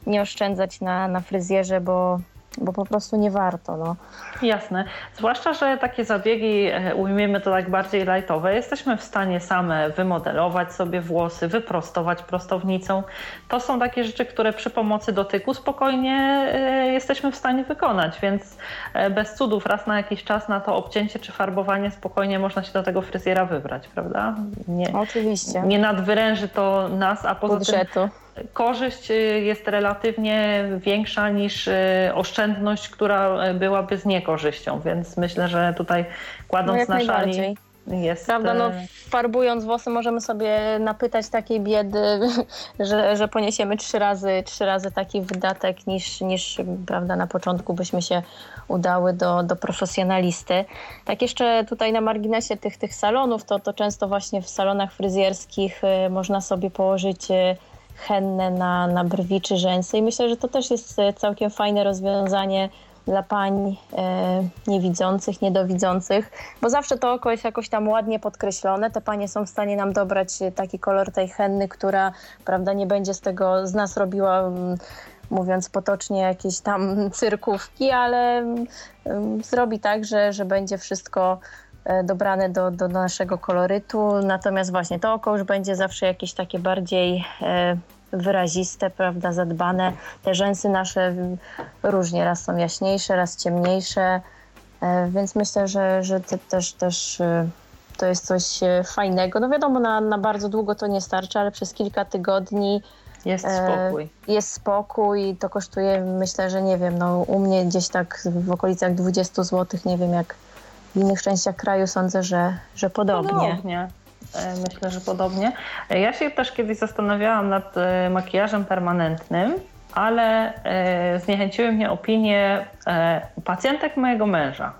nie oszczędzać na, na fryzjerze, bo, bo po prostu nie warto. No. Jasne. Zwłaszcza, że takie zabiegi, e, ujmiemy to tak bardziej lightowe, jesteśmy w stanie same wymodelować sobie włosy, wyprostować prostownicą. To są takie rzeczy, które przy pomocy dotyku spokojnie e, jesteśmy w stanie wykonać, więc e, bez cudów raz na jakiś czas na to obcięcie czy farbowanie spokojnie można się do tego fryzjera wybrać, prawda? Nie, Oczywiście. Nie nadwyręży to nas, a poza Budżetu. tym korzyść jest relatywnie większa niż oszczędność, która byłaby z niekorzyścią, więc myślę, że tutaj kładąc no na szali jest... Prawda, no farbując włosy możemy sobie napytać takiej biedy, że, że poniesiemy trzy razy, trzy razy taki wydatek niż, niż prawda, na początku byśmy się udały do, do profesjonalisty. Tak jeszcze tutaj na marginesie tych, tych salonów, to, to często właśnie w salonach fryzjerskich y, można sobie położyć hennę na, na brwi czy rzęsy i myślę, że to też jest y, całkiem fajne rozwiązanie dla pań e, niewidzących, niedowidzących, bo zawsze to oko jest jakoś tam ładnie podkreślone. Te panie są w stanie nam dobrać taki kolor tej henny, która prawda, nie będzie z tego z nas robiła mówiąc potocznie, jakieś tam cyrkówki, ale mm, zrobi tak, że, że będzie wszystko e, dobrane do, do naszego kolorytu. Natomiast właśnie to oko już będzie zawsze jakieś takie bardziej e, wyraziste, prawda, zadbane. Te rzęsy nasze różnie, raz są jaśniejsze, raz ciemniejsze, e, więc myślę, że, że te, też, też e, to jest coś e, fajnego. No wiadomo, na, na bardzo długo to nie starczy, ale przez kilka tygodni jest spokój. Jest spokój, to kosztuje, myślę, że nie wiem, no u mnie gdzieś tak w okolicach 20 zł, nie wiem jak w innych częściach kraju, sądzę, że, że podobnie. Podobnie. E, myślę, że podobnie. E, ja się też kiedyś zastanawiałam nad e, makijażem permanentnym, ale zniechęciły mnie opinie pacjentek mojego męża,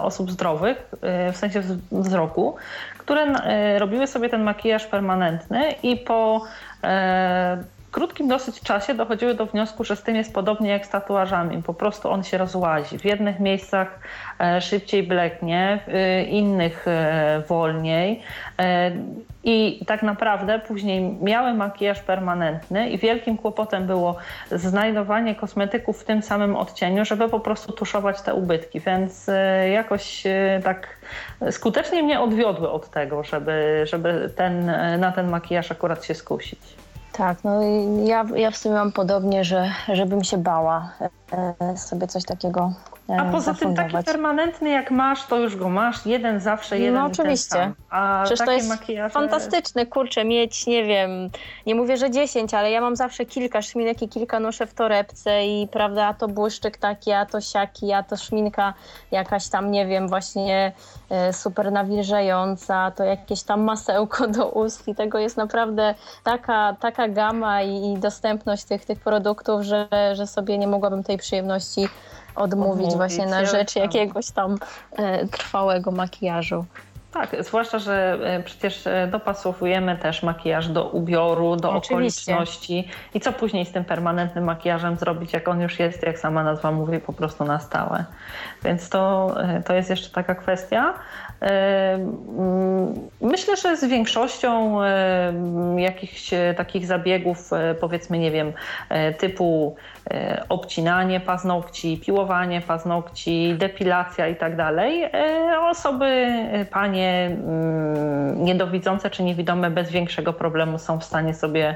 osób zdrowych, w sensie wzroku, które robiły sobie ten makijaż permanentny i po krótkim dosyć czasie dochodziły do wniosku, że z tym jest podobnie jak z tatuażami. Po prostu on się rozłazi. W jednych miejscach e, szybciej bleknie, w innych e, wolniej. E, I tak naprawdę później miały makijaż permanentny i wielkim kłopotem było znajdowanie kosmetyków w tym samym odcieniu, żeby po prostu tuszować te ubytki. Więc jakoś tak skutecznie mnie odwiodły od tego, żeby, żeby ten, na ten makijaż akurat się skusić. Tak, no ja, ja w sumie mam podobnie, że żebym się bała sobie coś takiego a poza tym taki permanentny jak masz, to już go masz. Jeden zawsze, jeden No oczywiście. A Przecież to jest makijaże... fantastyczne, kurczę, mieć, nie wiem, nie mówię, że 10, ale ja mam zawsze kilka szminek i kilka noszę w torebce i prawda, a to błyszczyk taki, a to siaki, a to szminka jakaś tam, nie wiem, właśnie e, super nawilżająca, to jakieś tam masełko do ust i tego jest naprawdę taka, taka gama i, i dostępność tych, tych produktów, że, że sobie nie mogłabym tej przyjemności odmówić, odmówić właśnie na rzecz tak. jakiegoś tam e, trwałego makijażu. Tak, zwłaszcza, że e, przecież e, dopasowujemy też makijaż do ubioru, do Oczywiście. okoliczności. I co później z tym permanentnym makijażem zrobić, jak on już jest, jak sama nazwa mówi, po prostu na stałe. Więc to, to jest jeszcze taka kwestia. Myślę, że z większością jakichś takich zabiegów, powiedzmy, nie wiem, typu obcinanie paznokci, piłowanie paznokci, depilacja i tak dalej, osoby, panie niedowidzące czy niewidome bez większego problemu są w stanie sobie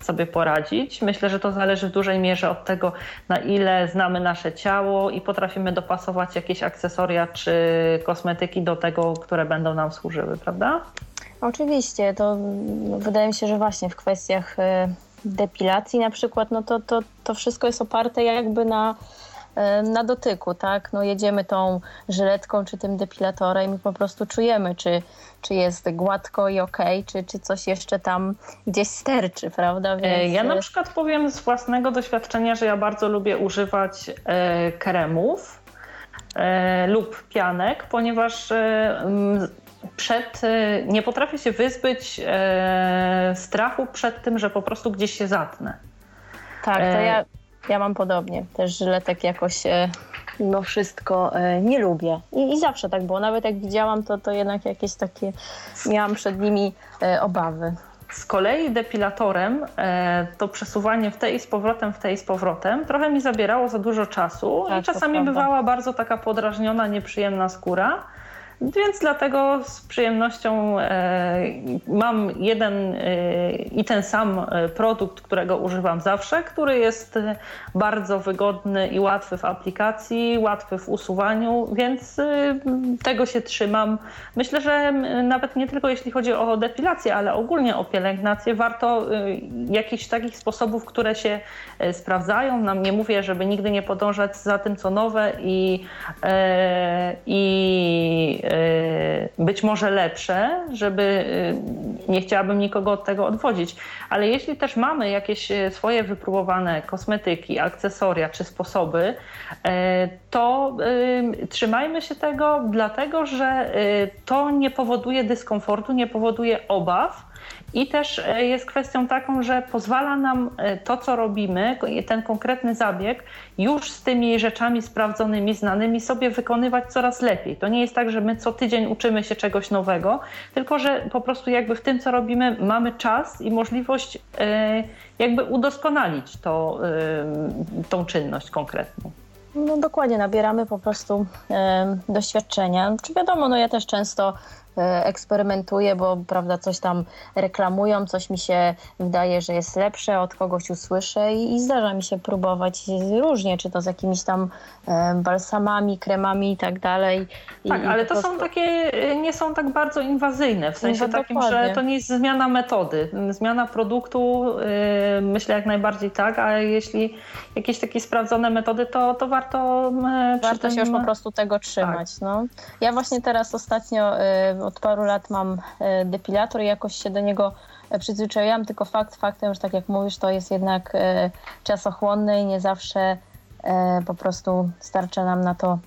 sobie poradzić. Myślę, że to zależy w dużej mierze od tego, na ile znamy nasze ciało i potrafimy dopasować jakieś akcesoria czy kosmetyki do tego, które będą nam służyły, prawda? Oczywiście, to wydaje mi się, że właśnie w kwestiach e, depilacji na przykład, no to, to, to wszystko jest oparte jakby na na dotyku, tak? No jedziemy tą żyletką czy tym depilatorem i po prostu czujemy, czy, czy jest gładko i ok, czy, czy coś jeszcze tam gdzieś sterczy, prawda? E, Więc... Ja na przykład powiem z własnego doświadczenia, że ja bardzo lubię używać e, kremów e, lub pianek, ponieważ e, przed, e, nie potrafię się wyzbyć strachu przed tym, że po prostu gdzieś się zatnę. Tak, to ja, ja mam podobnie. Też żyletek jakoś e, mimo wszystko e, nie lubię. I, I, zawsze tak było. Nawet jak widziałam, to, to jednak jakieś takie miałam przed nimi e, obawy. Z kolei depilatorem to przesuwanie w tej i z powrotem, w tej i z powrotem trochę mi zabierało za dużo czasu tak, i czasami bywała bardzo taka podrażniona, nieprzyjemna skóra. Więc dlatego z przyjemnością e, mam jeden e, i ten sam e, produkt, którego używam zawsze, który jest bardzo wygodny i łatwy w aplikacji, łatwy w usuwaniu, więc tego się trzymam. Myślę, że nawet nie tylko jeśli chodzi o depilację, ale ogólnie o pielęgnację, warto jakichś takich sposobów, które się sprawdzają. Nam nie mówię, żeby nigdy nie podążać za tym, co nowe i, i być może lepsze, żeby y, nie chciałabym nikogo od tego odwodzić, ale jeśli też mamy jakieś y, swoje wypróbowane kosmetyki, akcesoria czy sposoby, to trzymajmy się tego, dlatego że to nie powoduje dyskomfortu, nie powoduje obaw i też e, jest kwestią taką, że pozwala nam e, to, co robimy, ten konkretny zabieg, już z tymi rzeczami sprawdzonymi, znanymi sobie wykonywać coraz lepiej. To nie jest tak, że my co tydzień uczymy się czegoś nowego, tylko że po prostu jakby w tym, co robimy, mamy czas i możliwość e, jakby udoskonalić to, tą czynność konkretną. No dokładnie, nabieramy po prostu doświadczenia. Czy wiadomo, no ja też często eksperymentuję, bo prawda, coś tam reklamują, coś mi się wydaje, że jest lepsze, od kogoś usłyszę i, i zdarza mi się próbować różnie, czy to z jakimiś tam e, balsamami, kremami i tak dalej. Tak, ale to prostu... są takie, e, nie są tak bardzo inwazyjne, w sensie no, takim, dokładnie. że to nie jest zmiana metody. Zmiana produktu myślę jak najbardziej tak, a jeśli jakieś takie sprawdzone metody, to, to warto Warto tym... się już po prostu tego trzymać. Tak. No. Ja właśnie teraz ostatnio od paru lat mam e, depilator i jakoś się do niego e, przyzwyczaiłam, tylko fakt faktem, że tak jak mówisz, to jest jednak e, czasochłonne i nie zawsze po prostu starcza nam na to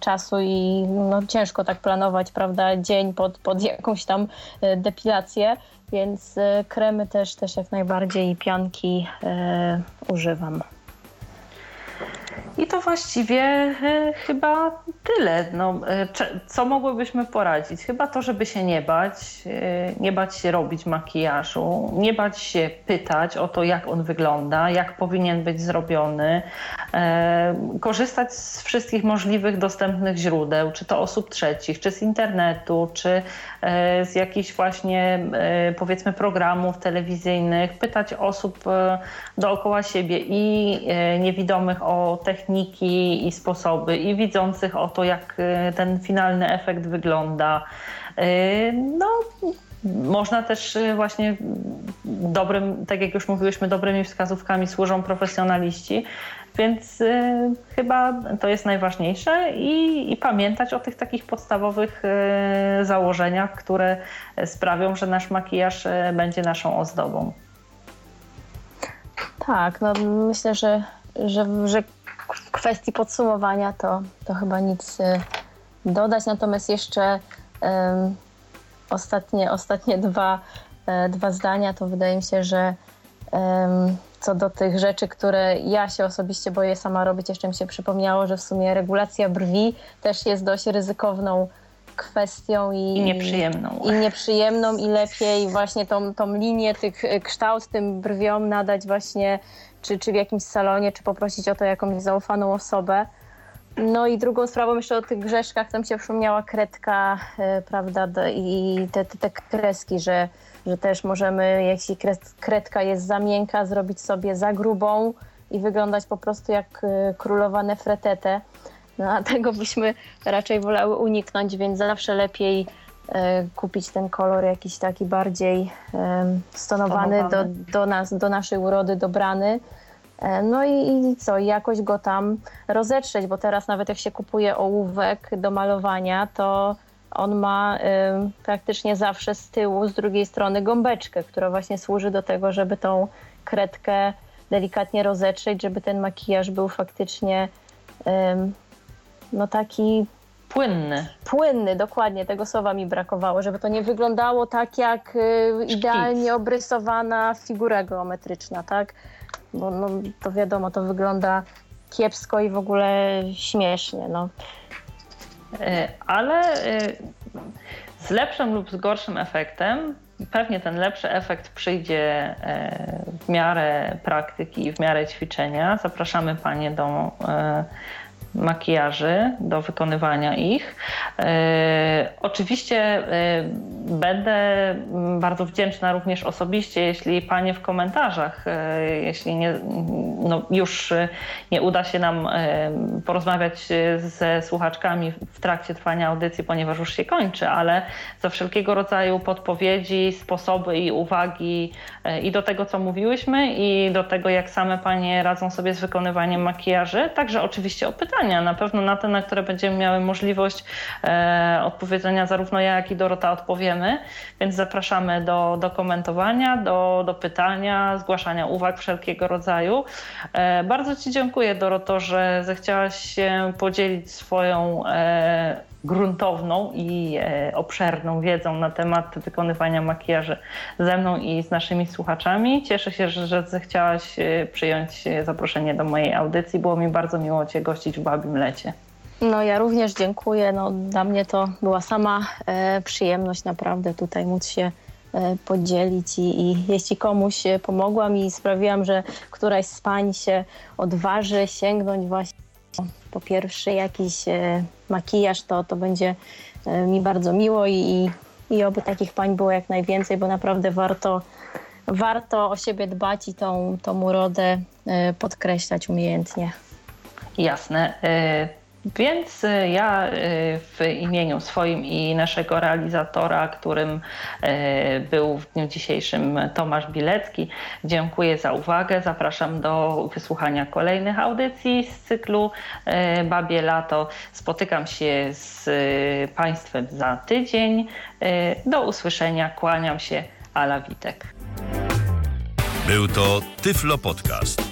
czasu i no, ciężko tak planować, prawda, dzień pod, pod jakąś tam depilację, więc kremy też, też jak najbardziej i pianki używam. I to właściwie e, chyba tyle. No, e, co mogłybyśmy poradzić? Chyba to, żeby się nie bać, e, nie bać się robić makijażu, nie bać się pytać o to, jak on wygląda, jak powinien być zrobiony, korzystać z wszystkich możliwych dostępnych źródeł, czy to osób trzecich, czy z internetu, czy z jakichś właśnie powiedzmy programów telewizyjnych, pytać osób dookoła siebie i niewidomych o techniki i sposoby, i widzących o to, jak y, ten finalny efekt wygląda. Y, no, można też y, właśnie dobrym, tak jak już mówiłyśmy, dobrymi wskazówkami służą profesjonaliści, więc y, chyba to jest najważniejsze i, i, pamiętać o tych takich podstawowych y, założeniach, które sprawią, że nasz makijaż będzie naszą ozdobą. Tak, no myślę, że, że, że w kwestii podsumowania to, to chyba nic y, dodać. Natomiast jeszcze um, ostatnie, ostatnie dwa, e, dwa zdania to wydaje mi się, że um, co do tych rzeczy, które ja się osobiście boję sama robić, jeszcze mi się przypomniało, że w sumie regulacja brwi też jest dość ryzykowną kwestią i, I nieprzyjemną. I nieprzyjemną i lepiej właśnie tą, tą linię, tych kształt tym brwiom nadać właśnie czy, czy w jakimś salonie, czy poprosić o to jakąś zaufaną osobę. No i drugą sprawą jeszcze o tych grzeszkach, tam się przypomniała kredka, e, prawda, i te, te, te kreski, że, że też możemy, jeśli kredka jest za miękka, zrobić sobie za grubą i wyglądać po prostu jak e, królowa Nefretete. No a tego byśmy raczej wolały uniknąć, więc zawsze lepiej kupić ten kolor jakiś taki bardziej stonowany, stonowany. Do, do, nas, do naszej urody dobrany. E, no i, i co, jakoś go tam rozetrzeć, bo teraz nawet jak się kupuje ołówek do malowania, to on ma y, praktycznie zawsze z tyłu, z drugiej strony gąbeczkę, która właśnie służy do tego, żeby tą kredkę delikatnie rozetrzeć, żeby ten makijaż był faktycznie y, no taki Płynny. Płynny, dokładnie, tego słowa mi brakowało, żeby to nie wyglądało tak jak y, idealnie obrysowana figura geometryczna, tak? Bo no, to wiadomo, to wygląda kiepsko i w ogóle śmiesznie. No. E, ale e, z lepszym lub z gorszym efektem, pewnie ten lepszy efekt przyjdzie e, w miarę praktyki i w miarę ćwiczenia. Zapraszamy Panie do makijaży, do wykonywania ich. Oczywiście będę bardzo wdzięczna również osobiście, jeśli Panie w komentarzach, jeśli nie, no już nie uda się nam porozmawiać ze słuchaczkami w trakcie trwania audycji, ponieważ już się kończy, ale za wszelkiego rodzaju podpowiedzi, sposoby i uwagi i do tego, co mówiłyśmy, i do tego, jak same Panie radzą sobie z wykonywaniem makijaży. Także oczywiście o pytania, na pewno na te, na które będziemy miały możliwość e, odpowiedzenia, zarówno ja, jak i Dorota odpowiemy, więc zapraszamy do, do komentowania, do, do pytania, zgłaszania uwag wszelkiego rodzaju. E, bardzo Ci dziękuję, Doroto, że zechciałaś się podzielić swoją e, gruntowną i e, obszerną wiedzą na temat wykonywania makijaży ze mną i z naszymi słuchaczami. Cieszę się, że, zechciałaś e, przyjąć zaproszenie do mojej audycji. Było mi bardzo miło Cię gościć w Babim Lecie. No ja również dziękuję. No, dla mnie to była sama e, przyjemność naprawdę tutaj móc się e, podzielić i, i, jeśli komuś pomogłam i sprawiłam, że któraś z pań się odważy sięgnąć właśnie po pierwszy jakiś e, makijaż, to, to będzie e, mi bardzo miło i, i, i oby takich pań było jak najwięcej, bo naprawdę warto, warto o siebie dbać i tą, tą urodę e, podkreślać umiejętnie. Jasne. Więc y, ja y, w imieniu swoim i naszego realizatora, którym y, był w dniu dzisiejszym Tomasz Bilecki, dziękuję za uwagę. Zapraszam do wysłuchania kolejnych audycji z cyklu Babie Lato. Spotykam się z Państwem za tydzień. Do usłyszenia. Kłaniam się. Ala Witek. Był to Tyflo Podcast.